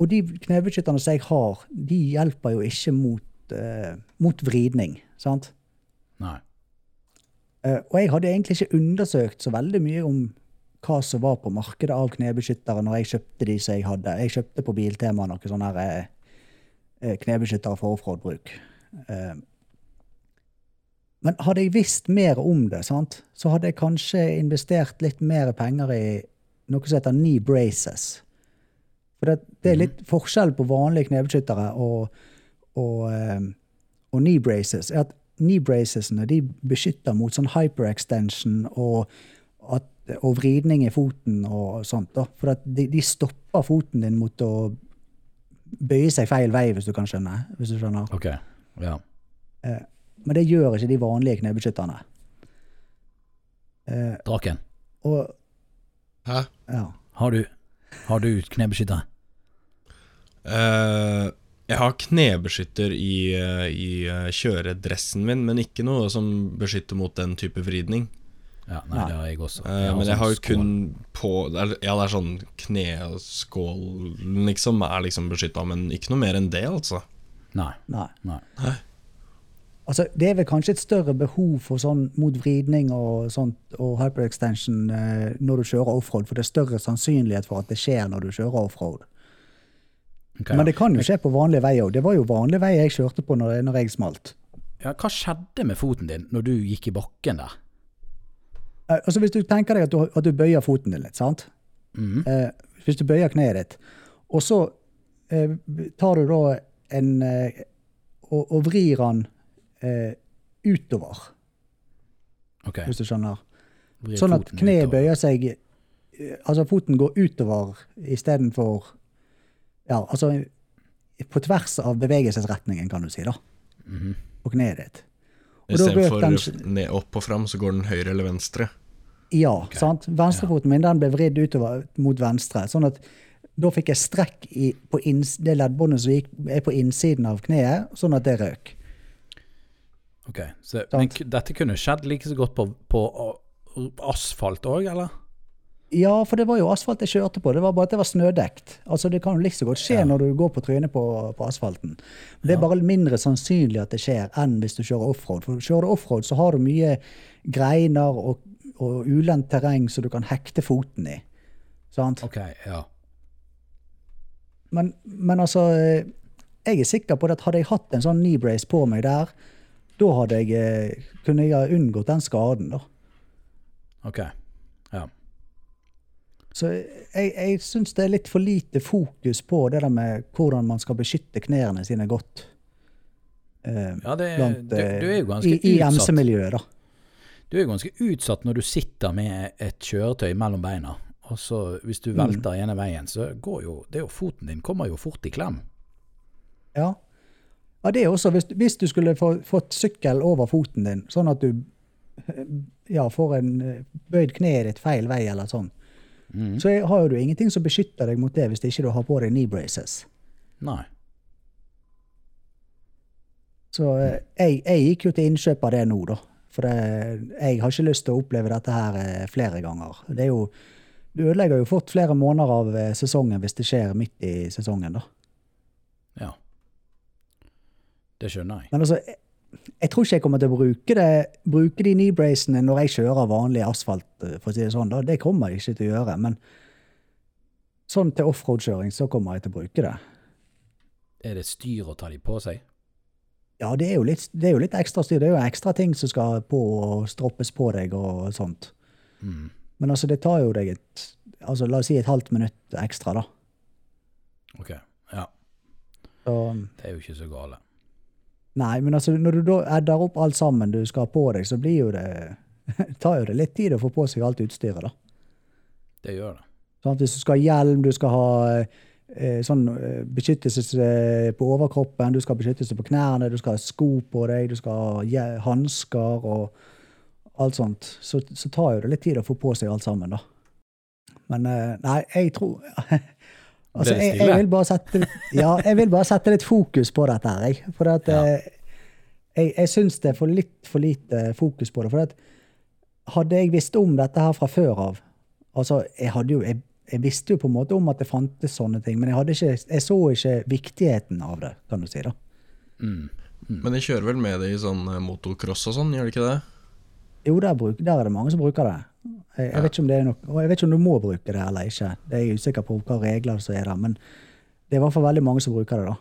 Og de knebeskytterne som jeg har, de hjelper jo ikke mot, uh, mot vridning. Sant? Nei. Uh, og jeg hadde egentlig ikke undersøkt så veldig mye om hva som var på markedet av knebeskyttere når jeg kjøpte de som jeg hadde. Jeg kjøpte på Biltema noen sånne her, eh, knebeskyttere for offroad-bruk. Uh, men hadde jeg visst mer om det, sant, så hadde jeg kanskje investert litt mer penger i noe som heter knee braces. For det, det er litt forskjell på vanlige knebeskyttere og, og, og knee braces. er at knee bracesene de beskytter mot sånn hyperextension og, at, og vridning i foten og sånt. Da. For at de, de stopper foten din mot å bøye seg feil vei, hvis du kan skjønne. Hvis du skjønner. Ok, ja. Eh, men det gjør ikke de vanlige knebeskytterne. Eh, Draken, og Hæ? ja. har du, har du knebeskytter? Eh, jeg har knebeskytter i, eh, i eh, kjøredressen min, men ikke noe som beskytter mot den type vridning. Ja, nei, det har jeg også. Eh, men jeg sånn har jo skål. kun på Ja, det er sånn kneskålen liksom er liksom beskytta, men ikke noe mer enn det, altså. Nei, Nei. nei. Altså, det er vel kanskje et større behov for sånn mot vridning og sånt, og hyperextension eh, når du kjører offroad, for det er større sannsynlighet for at det skjer når du kjører offroad. Ok, Men det kan jo skje på vanlig vei òg. Det var jo vanlig vei jeg kjørte på når, når jeg smalt. ja, hva skjedde med foten din når du gikk i bakken der? Eh, altså Hvis du tenker deg at du, at du bøyer foten din litt, sant? Mm. Eh, hvis du bøyer kneet ditt, og så eh, tar du da en eh, og, og vrir den eh, utover, Ok. hvis du skjønner. Vrir Sånn at kneet bøyer seg eh, Altså foten går utover istedenfor Ja, altså på tvers av bevegelsesretningen, kan du si, da. Mhm. Kneet ditt. Og da røk Istedenfor den- ned opp og fram, så går den høyre eller venstre. Ja, sant? Venstrefoten min den ble vridd utover mot venstre. Sånn at da fikk jeg strekk i, på inns, det leddbåndet som gikk, er på innsiden av kneet, sånn at det røk. Ok, så, men dette kunne skjedd like så godt på, på asfalt òg, eller? Ja, for det var jo asfalt jeg kjørte på. Det var bare at det var snødekt. Altså Det kan jo like så godt skje når du går på trynet på, på asfalten. Det er bare mindre sannsynlig at det skjer enn hvis du kjører offroad. For kjører du offroad, så har du mye greiner og, og ulendt terreng som du kan hekte foten i. Sant? Ok, ja. Men, men altså eh, Jeg er sikker på at hadde jeg hatt en sånn knee brace på meg der, da hadde jeg eh, kunne jeg ha unngått den skaden, da. Ok. Ja. Så jeg, jeg syns det er litt for lite fokus på det der med hvordan man skal beskytte knærne sine godt. eh, Ja, det, blant, du, du er jo eh, ganske I, i utsatt. MC-miljøet, da. Du er jo ganske utsatt når du sitter med et kjøretøy mellom beina. Og så hvis du Mm. velter ene veien, så går jo det er jo foten din kommer jo fort i klem. Ja. ja det er også, hvis, hvis du skulle få, fått sykkel over foten din, sånn at du eh, ja, får en eh, bøyd kneet ditt feil vei eller sånn, Mm. så har du ingenting som beskytter deg mot det hvis ikke du har på deg knee braces. Nei. Så eh, jeg, jeg gikk jo til innkjøp av det nå, da. For det, jeg har ikke lyst til å oppleve dette her eh, flere ganger. Det er jo, du ødelegger jo fort flere måneder av eh, sesongen hvis det skjer midt i sesongen, da. Ja. Det skjønner jeg. Men altså, jeg, tror ikke jeg kommer til å bruke, det, bruke de knee-bracene når jeg kjører vanlig asfalt, eh, for å si det sånn. da. Det kommer jeg ikke til å gjøre. Men sånn til offroad-kjøring så kommer jeg til å bruke det. Er det styr å ta de på seg? Ja, det er jo litt, det er jo litt ekstra styr. Det er jo ekstra ting som skal på og stroppes på deg og sånt. Mm. Men altså, det tar jo deg et altså La oss si et halvt minutt ekstra, da. Ok. Ja. Så, Det er jo ikke så gale. Nei, men altså, når du da edder opp alt sammen du skal ha på deg, så blir jo det tar jo det litt tid å få på seg alt utstyret, da. Det gjør det. Sånn at hvis du skal ha hjelm, du skal ha eh, sånn eh, beskyttelse eh, på overkroppen, du skal ha beskyttelse på knærne, du skal ha sko på deg, du skal ha hansker og alt sånt, så, så tar jo det litt tid å få på seg alt sammen, da. Men eh, nei, jeg tror Altså, jeg, jeg vil bare sette Ja, jeg vil bare sette litt fokus på dette her, jeg. For at Ja. eh, jeg, jeg syns det er for litt for lite fokus på det. For at hadde jeg visst om dette her fra før av Altså, jeg hadde jo jeg, jeg visste jo på en måte om at det fantes sånne ting, men jeg, hadde ikke, jeg så ikke viktigheten av det, kan du si. da. Mm. Men de kjører vel med det i sånn eh, motocross og sånn, gjør de ikke det? Jo, der, bruk, der er det mange som bruker det. Jeg, jeg, vet ikke om det er nok, og jeg vet ikke om du må bruke det eller ikke. Det er jeg usikker på hva regler som er der, men det er i hvert fall veldig mange som bruker det. da.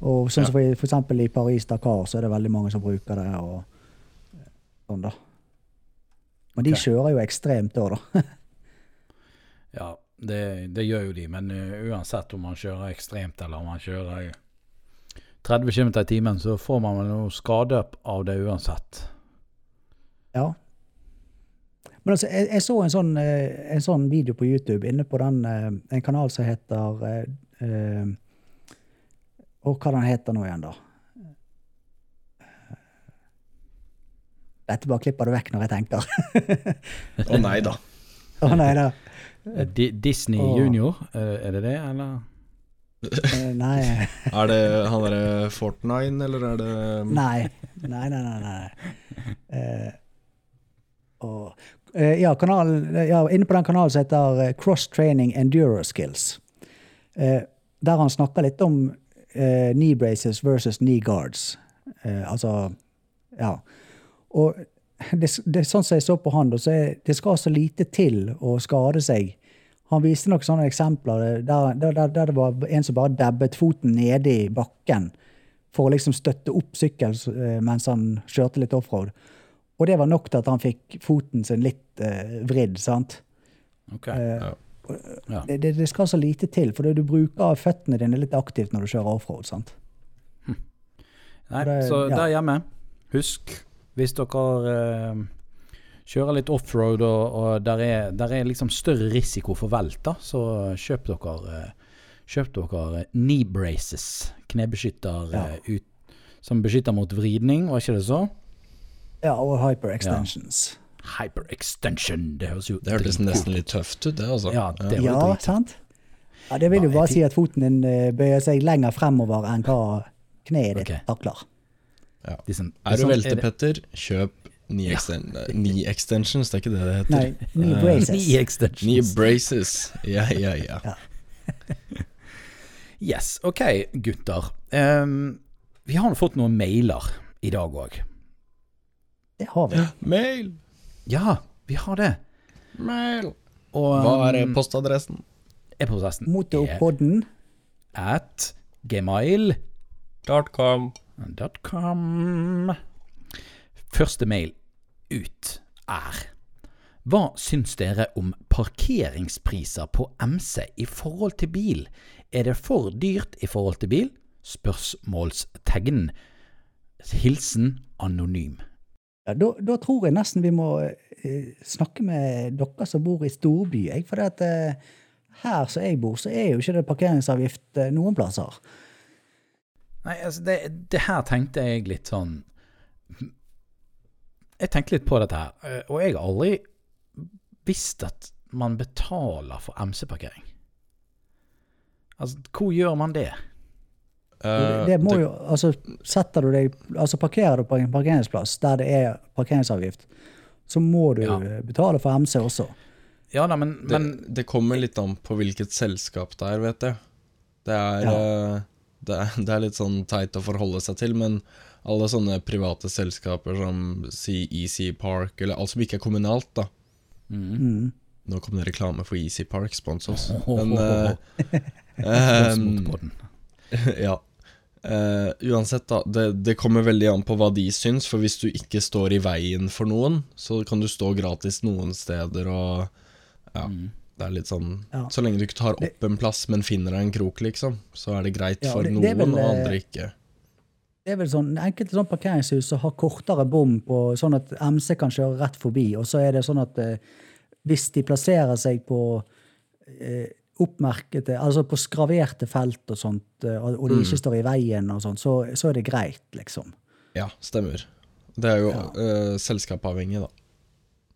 Og sånn som for, for eksempel i Paris-Dakar, så er det veldig mange som bruker det. og sånn da. Men de kjører jo ekstremt da, da. Ja, det, det gjør jo de, men uh, uansett om man kjører ekstremt eller om man kjører i 30 km i timen, så får man vel noe skade av det uansett. Ja. Men altså, jeg, jeg så en sånn, eh, en sånn video på YouTube inne på den, eh, en kanal som heter eh, eh, Og hva den heter nå igjen, da? Dette bare klipper du vekk når jeg tenker. Å nei da. Å nei da. Eh, Disney Åh. Junior, eh, er det det, eller? Eh, Nei. Er det han derre Fortnine, eller er det Nei. Nei, nei, nei. nei. Uh, og, eh, ja, kanalen, ja, inne på den kanalen som heter eh, Cross Training Enduro Skills. Eh, der han snakker litt om eh, knee braces versus knee guards. Eh, altså, ja. Og det, det, sånn som jeg så på han, så er, det skal så lite til å skade seg. Han viste noen sånne eksempler der, der, der, det var en som bare dabbet foten nede i bakken for å liksom støtte opp sykkel eh, mens han kjørte litt offroad. Og det var nok til at han fikk foten sin litt eh, vridd. sant? Ok. Eh, Ja. Ja. det, det, skal så lite til, for du bruker føttene dine litt aktivt når du kjører offroad. sant? Nei, det- så ja. der hjemme, husk, hvis dere eh, kjører litt offroad og, og der, er, der er liksom større risiko for velt, da, så kjøp dere eh, Kjøp dere knee braces, knebeskytter Ja. eh, ut, som beskytter mot vridning, var ikke det så? Ja, og hyper extensions. Hyperextension, det høres jo Det hørtes nesten litt tøft ut, det, altså. Ja, det Ja, sant? Ja, Det vil jo bare si at foten din eh, bøyer seg lenger fremover enn hva kneet ditt okay. takler. Liksom, Er du velte, Petter, kjøp knee, exten knee extensions, det er ikke det det heter. Nei, knee Eh, braces. ni extensions. Knee braces. Ja, ja, ja. Ja. Yes, ok, gutter. Um, vi har fått noen mailer i dag òg. Det har vi. Mail! Ja, vi har det. Mail! Og Hva er um, postadressen? e-postadressen? Motopodden. er At gmail.com. Første mail ut er Hva syns dere om parkeringspriser på MC i forhold til bil? Er det for dyrt i forhold til bil? Spørsmålstegn. Hilsen anonym. Ja, da, da tror jeg nesten vi må eh, snakke med dere som bor i storby. For at, eh, her som jeg bor, så er jo ikke det parkeringsavgift eh, noen plasser. Nei, altså, det, det her tenkte jeg litt sånn Jeg tenkte litt på dette her, og jeg har aldri visst at man betaler for MC-parkering. Altså, hvor gjør man det? Eh, det må det- jo, altså setter du deg, altså Parkerer du på en parkeringsplass der det er parkeringsavgift, så må du Ja. eh, betale for MC også. Ja nei, men, det, men det kommer litt an på hvilket selskap det er, vet jeg. Det er, Ja. eh, det, er, det er litt sånn teit å forholde seg til, men alle sånne private selskaper som sier Easy Park, eller alt som ikke er kommunalt, da. Mm. Nå kom det reklame for Easy Park, spons oss. Men oh. eh, Slåss ehm, mot ja. Eh, uansett, da. Det, det kommer veldig an på hva de syns. For hvis du ikke står i veien for noen, så kan du stå gratis noen steder og Ja. Mm. Det er litt sånn Ja. Så lenge du ikke tar opp en plass, men finner deg en krok, liksom, så er det greit Ja, for det- noen, det vel, og eh, andre ikke. Det er vel sånn, Enkelte sånn parkeringshus som har kortere bom, på, sånn at MC kan kjøre rett forbi. Og så er det sånn at eh, hvis de plasserer seg på eh, oppmerkede, altså på skraverte felt og sånt, eh, og de Mm. ikke står i veien og sånt, så, så er det greit, liksom. Ja, stemmer. Det er jo Ja. uh, selskapsavhengig, da.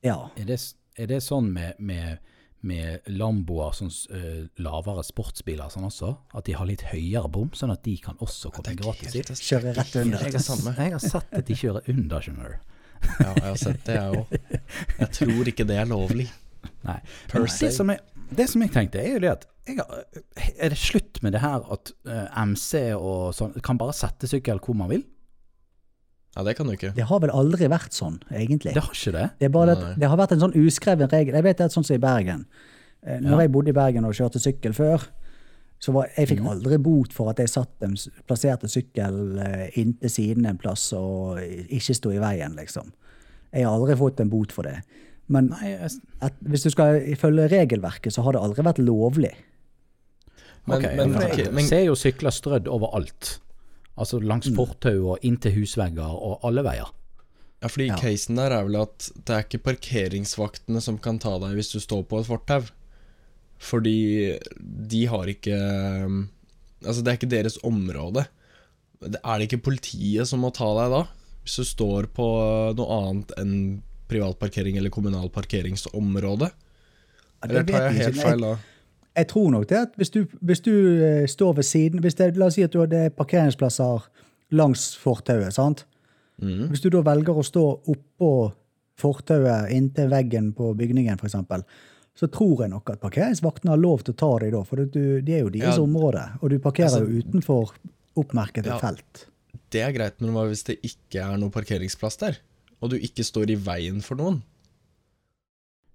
Ja. Er det, er det sånn med, med, med Lamboer, sånn uh, lavere sportsbiler sånn også? At de har litt høyere bom, sånn at de kan også komme gratis inn? Kjøre rett under. Jeg har, jeg har sett at de kjører under, skjønner du. Ja, jeg har sett det, jeg òg. Jeg tror ikke det er lovlig. Nei. Per se. det, som jeg, det som jeg tenkte, er jo det at jeg Er det slutt med det her at eh, MC og sånn kan bare sette sykkel hvor man vil? Ja, det kan du ikke. Det har vel aldri vært sånn, egentlig. Det har ikke det. Det, er bare at det har vært en sånn uskreven regel. Jeg vet det er sånn som i Bergen. Eh, Når Ja. jeg bodde i Bergen og kjørte sykkel før, så var, jeg fikk aldri bot for at jeg satt en, plasserte sykkel eh, inntil siden en plass og ikke sto i veien, liksom. Jeg har aldri fått en bot for det. Men Nei, jeg, at, hvis du skal følge regelverket, så har det aldri vært lovlig. Men, ok, men, for ok, jeg men ser jo sykler strødd overalt. Altså langs Mm. fortau og inn til husvegger og alle veier. Ja, fordi Ja. casen der er vel at det er ikke parkeringsvaktene som kan ta deg hvis du står på et fortau. Fordi de har ikke um, Altså, det er ikke deres område. Er det ikke politiet som må ta deg da? Hvis du står på noe annet enn privat parkering eller kommunal parkeringsområde? Ja, Eller tar jeg helt feil da? Jeg tror nok det at hvis du, hvis du eh, står ved siden hvis det, La oss si at du hadde er parkeringsplasser langs fortauet. sant? Mm. Hvis du da velger å stå oppå fortauet inntil veggen på bygningen, f.eks., så tror jeg nok at parkeringsvaktene har lov til å ta deg da, for du, det er jo deres Ja. område, og du parkerer Altså- jo utenfor oppmerkede Ja. felt. Det er greit, men hva hvis det ikke er noe parkeringsplass der? Og du ikke står i veien for noen?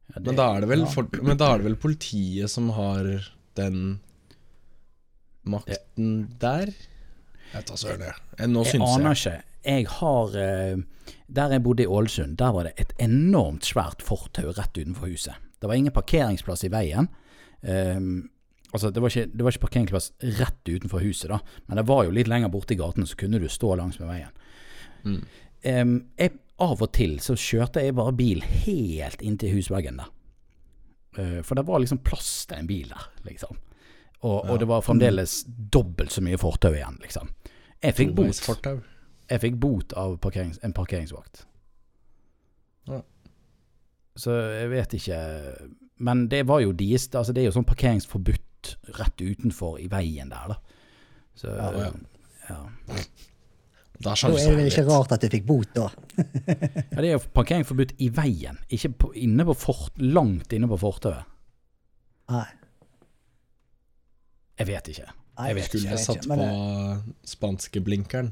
Ja, det- Men da er det vel, ja. for, men da er det vel politiet som har den makten der? Jeg tar søren, jeg. Nå syns Jeg aner ikke. Jeg har eh, Der jeg bodde i Ålesund, der var det et enormt svært fortau rett utenfor huset. Det var ingen parkeringsplass i veien. Um, altså, det var, ikke, det var ikke parkeringsplass rett utenfor huset, da, men det var jo litt lenger borte i gaten, så kunne du stå langs med veien. Mm. Ehm, jeg, av og til så kjørte jeg bare bil helt inntil husveggen der. Uh, for det var liksom plass til en bil der, liksom. Og, og det var fremdeles dobbelt så mye fortau igjen, liksom. Jeg fikk bot. Jeg fikk bot av parkerings, en parkeringsvakt. Ja. Så jeg vet ikke Men det var jo deres altså Det er jo sånn parkeringsforbudt rett utenfor i veien der, da. Så Ja, ja. Da er det vel ikke rart at du fikk bot, da. ja, det er jo parkering forbudt i veien, ikke på, inne på fort, langt inne på fortauet. Nei. Jeg vet ikke. Nei, Jeg vet Skulle jeg satt ikke, men på spanskeblinkeren?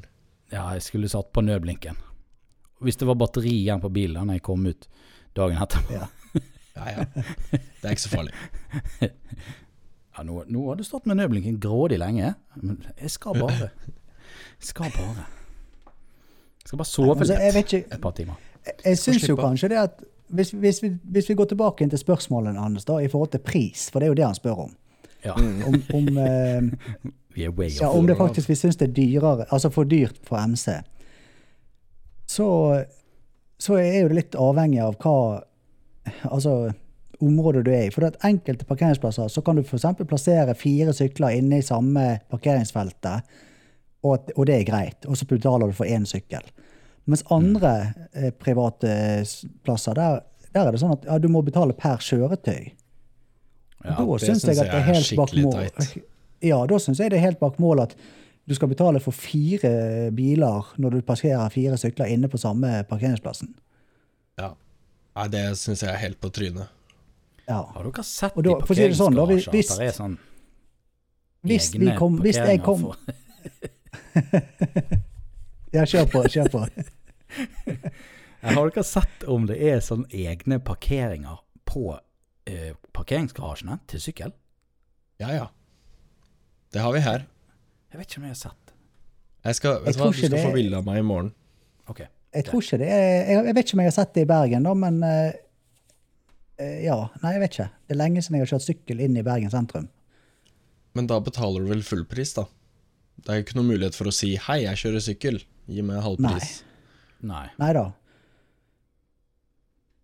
Ja, jeg skulle satt på nødblinken. Hvis det var batteri igjen på bilen da når jeg kom ut dagen etterpå. Ja. Ja, ja. Det er ikke så farlig. Ja, nå, nå har du stått med nødblinken grådig lenge, men jeg skal bare. Jeg skal bare. Jeg skal bare sove Altså, jeg litt vet ikke et par timer. Jeg, jeg syns jo kanskje det at hvis, hvis, vi, hvis vi går tilbake til spørsmålene hans da, i forhold til pris, for det er jo det han spør om. Ja, Om, om, eh, ja, om det faktisk vi syns det er dyrere, altså for dyrt for MC, så, så er jo det litt avhengig av hva altså, området du er i. For at enkelte parkeringsplasser så kan du f.eks. plassere fire sykler inne i samme parkeringsfeltet, og, at, og det er greit. Og så betaler du for én sykkel. Mens andre eh, private plasser, der, der er det sånn at ja, du må betale per kjøretøy. Ja, da det syns jeg at jeg det er er helt bak skikkelig mål. teit. Ja, da syns jeg det er helt bak mål at du skal betale for fire biler når du parkerer fire sykler inne på samme parkeringsplassen. Ja. Nei, det syns jeg er helt på trynet. Ja. Har dere sett da- i for si sånn, hvis- at det er sånn Hvis, egne kom, hvis jeg parkeringer kom for- Ja, kjør på. Kjør på. Jeg Har dere sett om det er sånne egne parkeringer på eh, parkeringsgarasjene til sykkel? Ja, ja. Det har vi her. Jeg vet ikke om jeg har sett. Jeg skal, vet jeg hva, du ikke det... få bilde av meg i morgen. Ok. Jeg tror ikke det Jeg, jeg vet ikke om jeg har sett det i Bergen, da, men eh, eh, Ja. Nei, jeg vet ikke. Det er lenge siden jeg har kjørt sykkel inn i Bergen sentrum. Men da betaler du vel full pris, da? Det er ikke noen mulighet for å si 'hei, jeg kjører sykkel', gi meg halv Nei. pris. Nei. Nei da.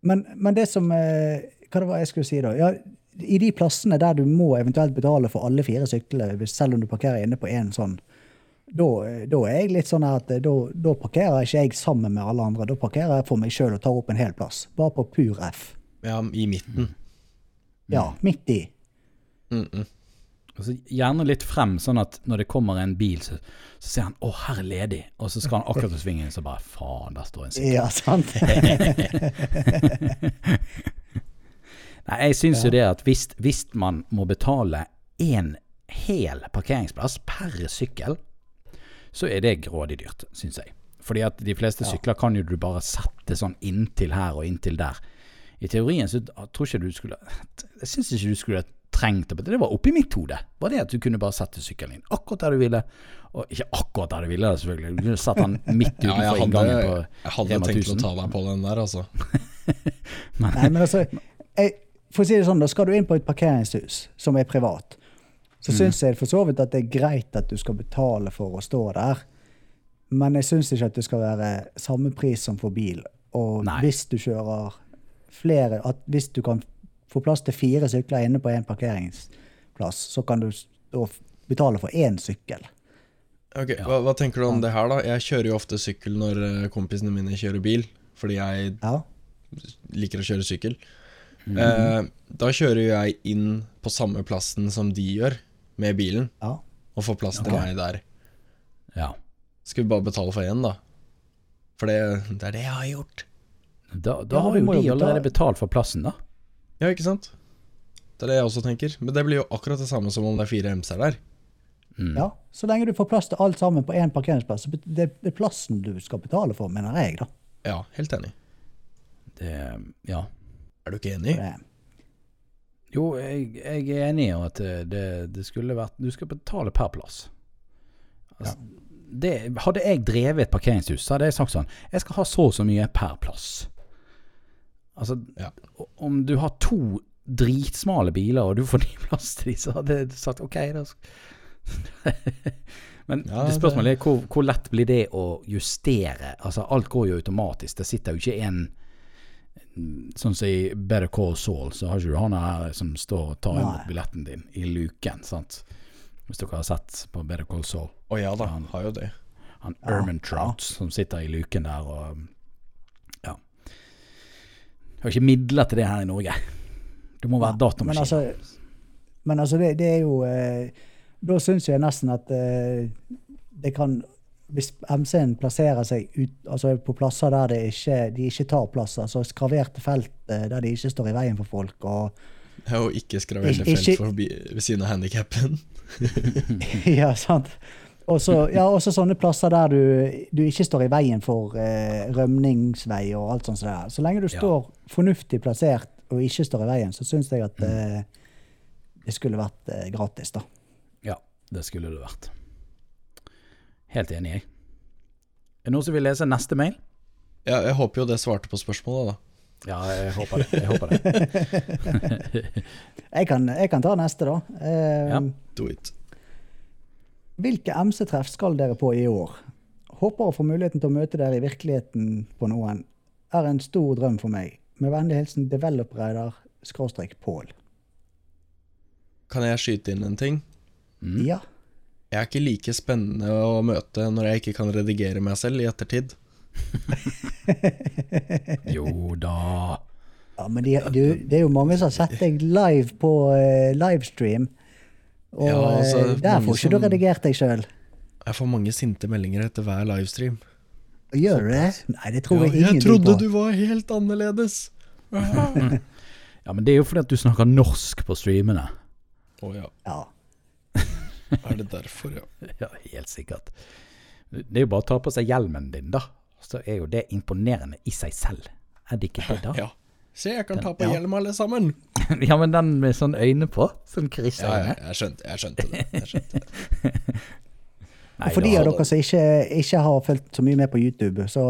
Men, men det som eh, Hva det var jeg skulle si, da? Ja, I de plassene der du må eventuelt betale for alle fire syklene, selv om du parkerer inne på én sånn, da, eh, da er jeg litt sånn at eh, da, da parkerer ikke jeg sammen med alle andre. Da parkerer jeg for meg sjøl og tar opp en hel plass. Bare på pur F. Ja, i midten. Ja, midt i. Mm -mm. Og så gjerne litt frem, sånn at når det kommer en bil, så, så ser han 'Å, her er ledig', og så skal han akkurat til svingen, så bare 'Faen, der står en sykkel'. Ja, sant? Nei, jeg syns jo det at hvis, hvis man må betale én hel parkeringsplass per sykkel, så er det grådig dyrt, syns jeg. Fordi at de fleste sykler kan jo du bare sette sånn inntil her og inntil der. I teorien så tror ikke du skulle Jeg syns ikke du skulle trengt på Det var oppi mitt hode. Var det at du kunne bare sette sykkelen inn akkurat der du ville. Og ikke akkurat der du ville, selvfølgelig. Du kunne satt den midt utenfor ja, hadde, inngangen på jeg hadde tenkt å ta deg på den der, altså. Nei, men altså, jeg, for å si det sånn, da skal du inn på et parkeringshus som er privat, så Mm. syns jeg for så vidt at det er greit at du skal betale for å stå der. Men jeg syns ikke at det skal være samme pris som for bil. Og Nei. hvis du kjører flere at Hvis du kan få plass til fire sykler inne på én parkeringsplass, så kan du betale for én sykkel. Ok, hva, hva tenker du om det her, da? Jeg kjører jo ofte sykkel når eh, kompisene mine kjører bil, fordi jeg Ja. liker å kjøre sykkel. Eh, da kjører jeg inn på samme plassen som de gjør, med bilen, ja. og får plass til Ok. meg der. Ja. Skal vi bare betale for én, da? For det, det er det jeg har gjort. Da, da Ja, har jo jo de allerede betale. betalt for plassen, da. Ja, ikke sant? Det er det jeg også tenker. Men det blir jo akkurat det samme som om det er fire MC-er der. Mm. ja. Så lenge du får plass til alt sammen på én parkeringsplass, så det det er plassen du skal betale for, mener jeg, da. Ja, helt enig. Det, ja. Er du ikke enig? Det- Jo, jeg, jeg er enig i at det, det, det skulle vært Du skal betale per plass. Altså, det, hadde jeg drevet et parkeringshus, så hadde jeg sagt sånn Jeg skal ha så og så mye per plass. Altså, Ja. om du har to dritsmale biler, og du får ny plass til dem, så hadde jeg sagt OK, da Men Ja, det spørsmålet er hvor, hvor lett blir det å justere? Altså, alt går jo automatisk. Det sitter jo ikke en Sånn som i Better Call Saul, så har ikke du han her som står og tar imot billetten din i luken, sant. Hvis dere har sett på Better Call Saul. Å ja da, Han- har jo det. Han Ja, Erman Trout som sitter i luken der og Ja. Har ikke midler til det her i Norge. Du må være Men datamaskin. altså, men altså det, det er jo eh, Da syns jeg nesten at eh, det kan Hvis MC-en plasserer seg ut, altså på plasser der det ikke, de ikke tar plass, altså skraverte felt eh, der de ikke står i veien for folk, og ja, og ikke skraverte Ikke- felt forbi, ved siden av handikappen. Ja, sant. Og så ja, også sånne plasser der du, du ikke står i veien for eh, rømningsvei og alt sånt. Der. er. Så lenge du Ja. står fornuftig plassert og ikke står i veien, så syns jeg at eh, det skulle vært eh, gratis, da. Ja, det skulle det vært. Helt enig, jeg. Er det noen som vil lese neste mail? Ja, jeg håper jo det svarte på spørsmålet, da. Ja, jeg håper det. Jeg håper det. Jeg kan, jeg kan ta neste, da. Eh, Ja. Do it. Hvilke MC-treff skal dere på i år? Håper å få muligheten til å møte dere i virkeligheten på noen. Er en stor drøm for meg. Med vennlig hilsen developer-rider skråstrek Pål. Kan jeg skyte inn en ting? Mm. Ja. Jeg er ikke like spennende å møte når jeg ikke kan redigere meg selv i ettertid. Jo da. ja men de, du, det er jo mange som har sett deg live på uh, livestream. Og Ja, altså, eh, der får ikke du redigert deg sjøl. Jeg får mange sinte meldinger etter hver livestream. Gjør du det? Nei, det tror Ja, jeg jeg trodde du var helt annerledes. Ja, men det er jo fordi at du snakker norsk på streamene. Å ja. Ja. Er det derfor, ja? Ja, helt sikkert. Det er jo bare å ta på seg hjelmen din, da. Så er jo det imponerende i seg selv. Er det ikke det, da? ja. Se, jeg kan ta på Ja. hjelm alle sammen. Ja, men den med sånn øyne på, sånn Ja, ja, kryssøyne. jeg skjønte, jeg skjønte det. Jeg skjønte det. Nei, Og for de av dere som ikke, ikke har fulgt så mye med på YouTube, så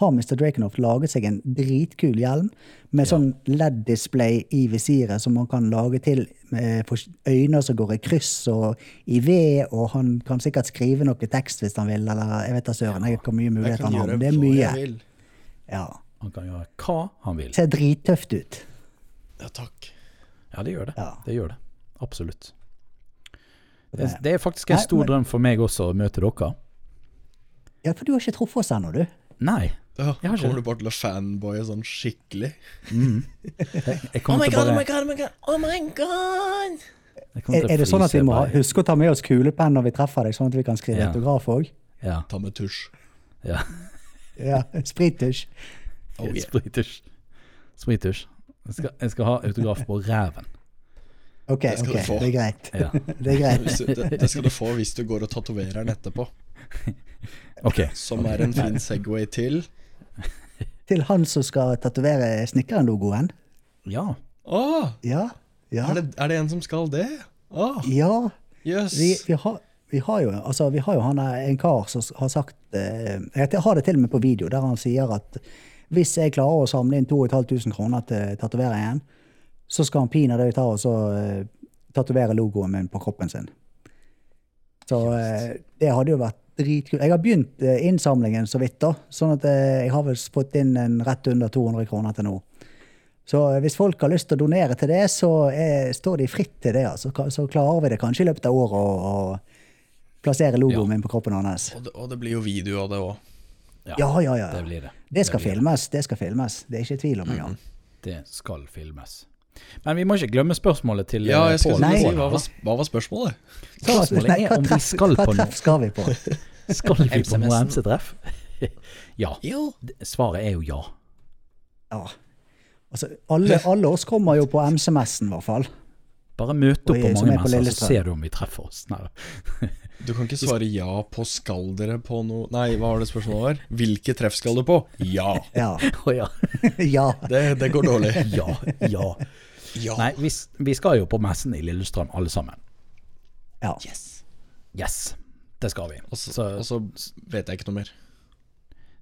har Mr. Drakenhoff laget seg en dritkul hjelm med sånn LED-display i visiret som man kan lage til med for øyne som går i kryss og i ved, og han kan sikkert skrive noe tekst hvis han vil, eller jeg vet da søren jeg vet hvor mye muligheter han har. Det er mye. Ja. Han kan gjøre hva han vil. Ser drittøft ut. Ja, takk. Ja, det gjør det. Ja. Det gjør det. Absolutt. Det, Det- er faktisk en Nei, stor men- drøm for meg også å møte dere. Ja, for du har ikke truffet oss ennå, du. Nei. Ja, Jeg har kommer du bare til å fanboye sånn skikkelig? Jeg Oh my til god, oh my god, oh my god, oh my god! Er, er det sånn at vi må bare. huske å ta med oss kulepenn når vi treffer deg, sånn at vi kan skrive Ja. autograf òg? Ja. Ta med tusj. ja. Ja. Sprittusj. Oh, yeah. Spritusj. Spritusj. Jeg skal, jeg skal ha autograf på ræven. Ok, Det okay. ok, det er greit. Ja. Det er greit. Du- Det, det skal du få hvis du går og tatoverer den etterpå. Ok. Som er en fin Segway til Til han som skal tatovere snekkeren-logoen. Ja. Oh, Ja. Ja. Er, det, er det en som skal det? Oh. ja. Yes. Vi, vi, har, vi har jo altså, vi har jo han en kar som har sagt eh, Jeg har det til og med på video, der han sier at hvis jeg klarer å samle inn 2500 kroner til tatoveringen, så skal han pinadø ta og så uh, tatovere logoen min på kroppen sin. Så uh, det hadde jo vært dritkult. Jeg har begynt uh, innsamlingen så vidt, da. Sånn at eh, jeg har vel fått inn en rett under 200 kroner til nå. Så eh, hvis folk har lyst til å donere til det, så er, står de fritt til det. Altså. Så klarer vi det kanskje i løpet av året å plassere logoen Ja. min på kroppen hans. Og, det, og det blir jo video av det òg. Ja, ja, ja. ja. Det blir det. Det skal blir det. filmes. Det skal filmes. Det er ikke tvil om engang. Det skal filmes. Men vi må ikke glemme spørsmålet til Ja, eh, jeg skulle Pål. si, hva var, hva var spørsmålet? Spørsmålet Nei, er hva om vi skal på noe. treff skal vi på? Skal vi på noe. MC-treff? ja. Jo. Svaret er jo ja. Ja. Altså, alle, alle oss kommer jo på MC-messen, i hvert fall. Bare møte opp på mange er messer, så ser du om vi treffer oss. Nei. Du kan ikke svare ja på skal dere på noe Nei, hva var det spørsmålet var? Hvilke treff skal du på? Ja. Ja. Oh, ja. ja. Det, det går dårlig. ja. Ja. Ja. Nei, vi, vi skal jo på messen i Lillestrøm, alle sammen. ja. Yes. Det skal vi. Og så, Så- og så vet jeg ikke noe mer.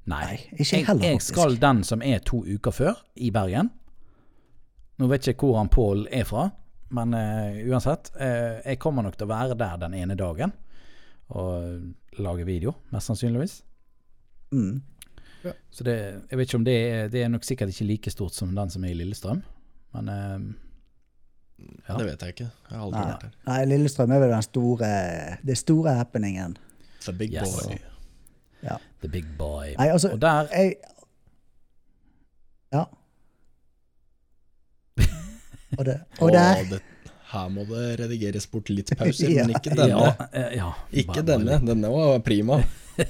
Nei. Nei, ikke heller, jeg jeg skal den som er to uker før, i Bergen. Nå vet jeg ikke hvor han Pål er fra, men uh, uansett. Uh, jeg kommer nok til å være der den ene dagen og lage video, mest sannsynligvis. Mm. Så det, jeg vet ikke om det er Det er nok sikkert ikke like stort som den som er i Lillestrøm, men eh, Ja. Det vet jeg ikke. Jeg har aldri Nei, vært her. nei, Lillestrøm er vel den store, det store happeningen. The big Yes. boy. Ja. The Big Boy. Nei, altså, Og der jeg Ja. Og, det, og der det, her må det redigeres bort litt pauser, Ja. men ikke denne. Ja, eh, ja, Ikke bare- denne. Denne var prima.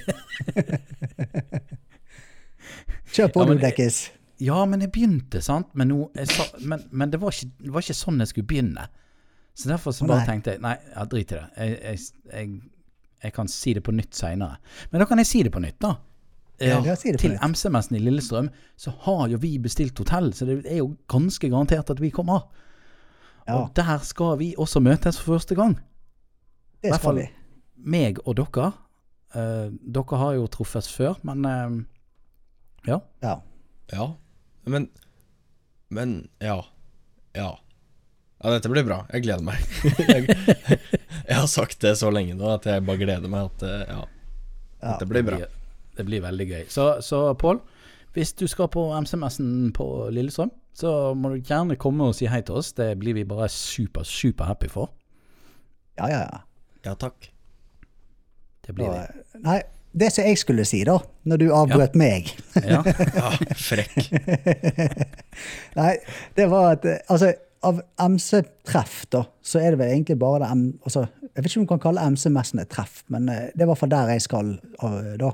Kjør på, Ja, men- du, Dekkis. Ja, men jeg begynte, sant. Men, nå, jeg sa, men, men det, var ikke, det var ikke sånn jeg skulle begynne. Så derfor så bare nei. tenkte jeg nei, ja, drit i det. Jeg, jeg, jeg, jeg kan si det på nytt seinere. Men da kan jeg si det på nytt, da. Eh, Ja, si til. MC-messen i Lillestrøm så har jo vi bestilt hotell, så det er jo ganske garantert at vi kommer. Ja, Og der skal vi også møtes for første gang. det skal fall- vi. Meg og dere. Uh, dere har jo truffes før, men uh, ja. Ja. Ja. Men Men ja. Ja. Ja, dette blir bra. Jeg gleder meg. jeg, jeg har sagt det så lenge nå at jeg bare gleder meg at eh, ja, Ja. dette blir bra. Det blir veldig gøy. Så, så Pål, hvis du skal på MC-messen på Lillestrøm, så må du gjerne komme og si hei til oss. Det blir vi bare super, super happy for. Ja, ja, ja. Ja takk. Det blir vi. Nei, det som jeg skulle si, da, når du avbrøt meg Ja. Ja, frekk. Nei, det var at Altså, av MC-treff, da, så er det vel egentlig bare det M... Altså, jeg vet ikke om du kan kalle MC-messen et treff, men eh, det er i hvert fall der jeg skal eh, da.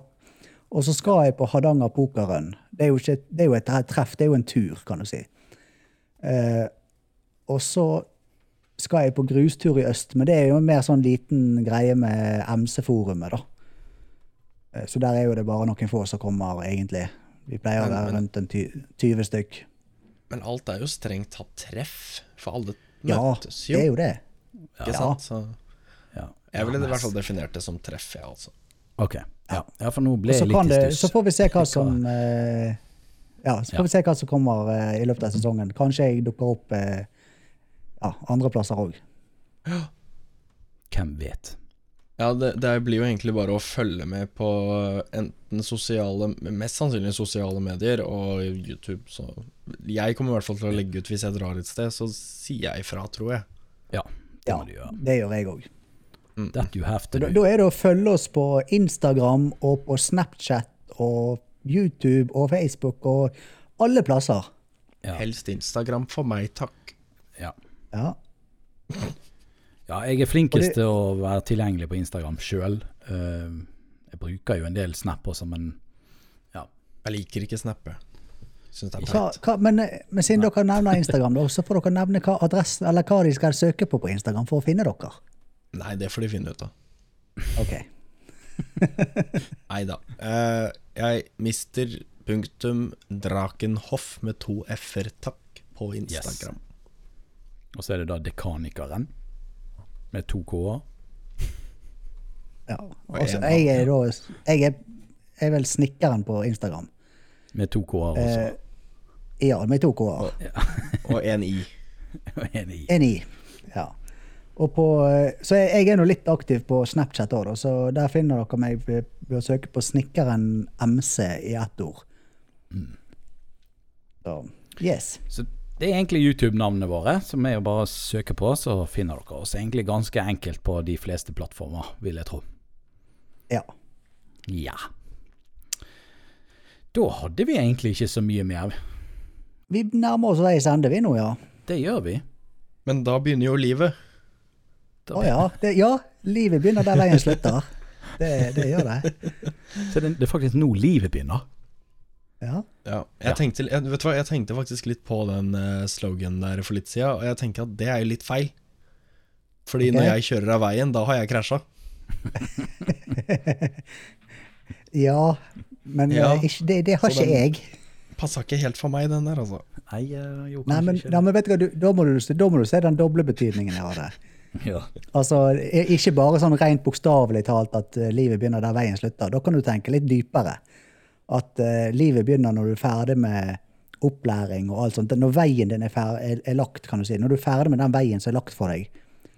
Og så skal jeg på Hardanger pokerrun. Det er jo ikke det er jo et treff, det er jo en tur, kan du si. Eh, og så skal jeg på grustur i øst, men det er jo en mer sånn liten greie med MC-forumet, da. Eh, Så der er jo det bare noen få som kommer, egentlig. Vi pleier å være men- rundt en ty 20 stykk. Men alt er jo strengt tatt treff, for alle Ja, møtes jo. det er jo det. Ikke Ja. sant? Så ja. jeg ville i hvert fall definert det som treff, jeg, altså. Ok. Ja. ja, for nå ble så, jeg litt i stuss. så får vi se hva som eh, Ja, så får Ja. vi se hva som kommer eh, i løpet av sesongen. Kanskje jeg dukker opp eh, ja, andre plasser òg. Hvem vet. Ja, det, det blir jo egentlig bare å følge med på enten sosiale Mest sannsynlig sosiale medier og YouTube. Så jeg kommer i hvert fall til å legge ut hvis jeg drar et sted, så sier jeg ifra, tror jeg. Ja, det Ja, det gjør jeg òg. That you have to Da, do. da er det å følge oss på Instagram og på Snapchat og YouTube og Facebook og alle plasser. Ja. Helst Instagram for meg, takk. Ja. Ja. ja, jeg er flinkest til å være tilgjengelig på Instagram sjøl. jeg bruker jo en del Snap også, men ja. Jeg liker ikke snappe. Er Hva, hva, men, men siden dere nevner Instagram, da, så får dere nevne hva adress, eller hva de skal søke på på Instagram for å finne dere. Nei, det får de finne ut av. Ok. Nei da. Uh, jeg mister punktum Drakenhoff med to f-er, takk, på Instagram. Og så er det da Dekanikeren med to k-er. Ja. Og Og så jeg er da Jeg er, jeg er vel snekkeren på Instagram. Med to k-er også. Uh, ja, med to k-er. Og en i. En i. Ja. Og på, eh, så jeg, er nå litt aktiv på Snapchat òg, så der finner dere meg ved å søke på Snekkeren MC i ett ord. Så yes. Så det er egentlig YouTube-navnene våre, som er å bare søke på, så finner dere oss. Egentlig ganske enkelt på de fleste plattformer, vil jeg tro. Ja. Ja. Da hadde vi egentlig ikke så mye mer. Vi nærmer oss veis ende, vi nå, ja. Det gjør vi. Men da begynner jo livet. Å ja. Det, ja. Livet begynner der veien slutter. Det, det gjør det. Så det, det er faktisk nå livet begynner. Ja. Ja, jeg, Tenkte, jeg, vet du hva, jeg tenkte faktisk litt på den uh, sloganen der for litt siden, og jeg tenker at det er jo litt feil. Fordi okay. når jeg kjører av veien, da har jeg krasja. ja. Men Ja. eh, ikke, det, det har Så ikke den- jeg. Passa ikke helt for meg, den der, altså. Nei, jo, Nei, men, ikke nei, men vet du hva, du, da, må du, da må du se den doble betydningen jeg har det. Ja. Altså, Ikke bare sånn rent bokstavelig talt at eh, livet begynner der veien slutter. Da kan du tenke litt dypere. At uh, livet begynner når du er ferdig med opplæring og alt sånt. Når veien din er, fer er, er lagt, kan du si. Når du er ferdig med den veien som er lagt for deg,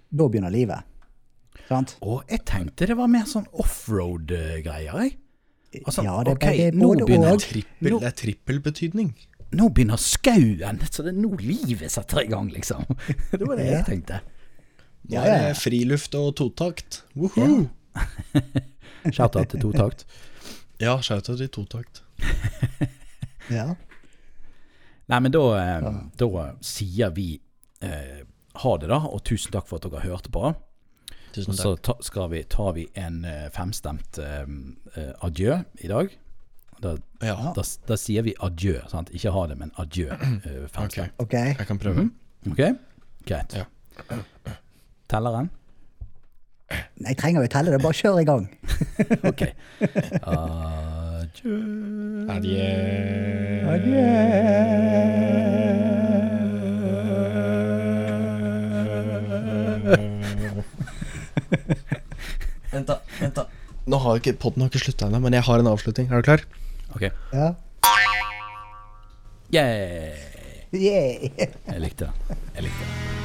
da begynner livet. Sant? Og jeg tenkte det var mer sånn offroad-greier, jeg. Altså, ja, det, ok, det det, nå begynner og. Trippel, det er trippelbetydning. Nå begynner skauen, så det er nå livet setter i gang, liksom. Det var det Ja. jeg tenkte. Nå Ja, er ja. det friluft og totakt. Woohoo! Shout-out til totakt. Ja, shout-out til totakt. Ja. Nei, men da, eh, da sier vi eh, ha det, da, og tusen takk for at dere hørte på. Tusen Og så ta, skal vi, tar vi en eh, femstemt eh, eh, adjø i dag. Da, Ja, da, da sier vi adjø, sant? Ikke ha det, men adjø. eh, ok. femstemt. OK. Jeg kan prøve. Ok? Greit. Ja. Telleren? Nei, jeg trenger jo ikke telle det. Bare kjør i gang. Ok. Adjø. Adjø. Vent, da. vent da Nå har ikke podden har ikke slutta ennå, men jeg har en avslutning. Er du klar? Ok. Ja. Yeah. Yeah. Jeg likte den. Jeg likte den.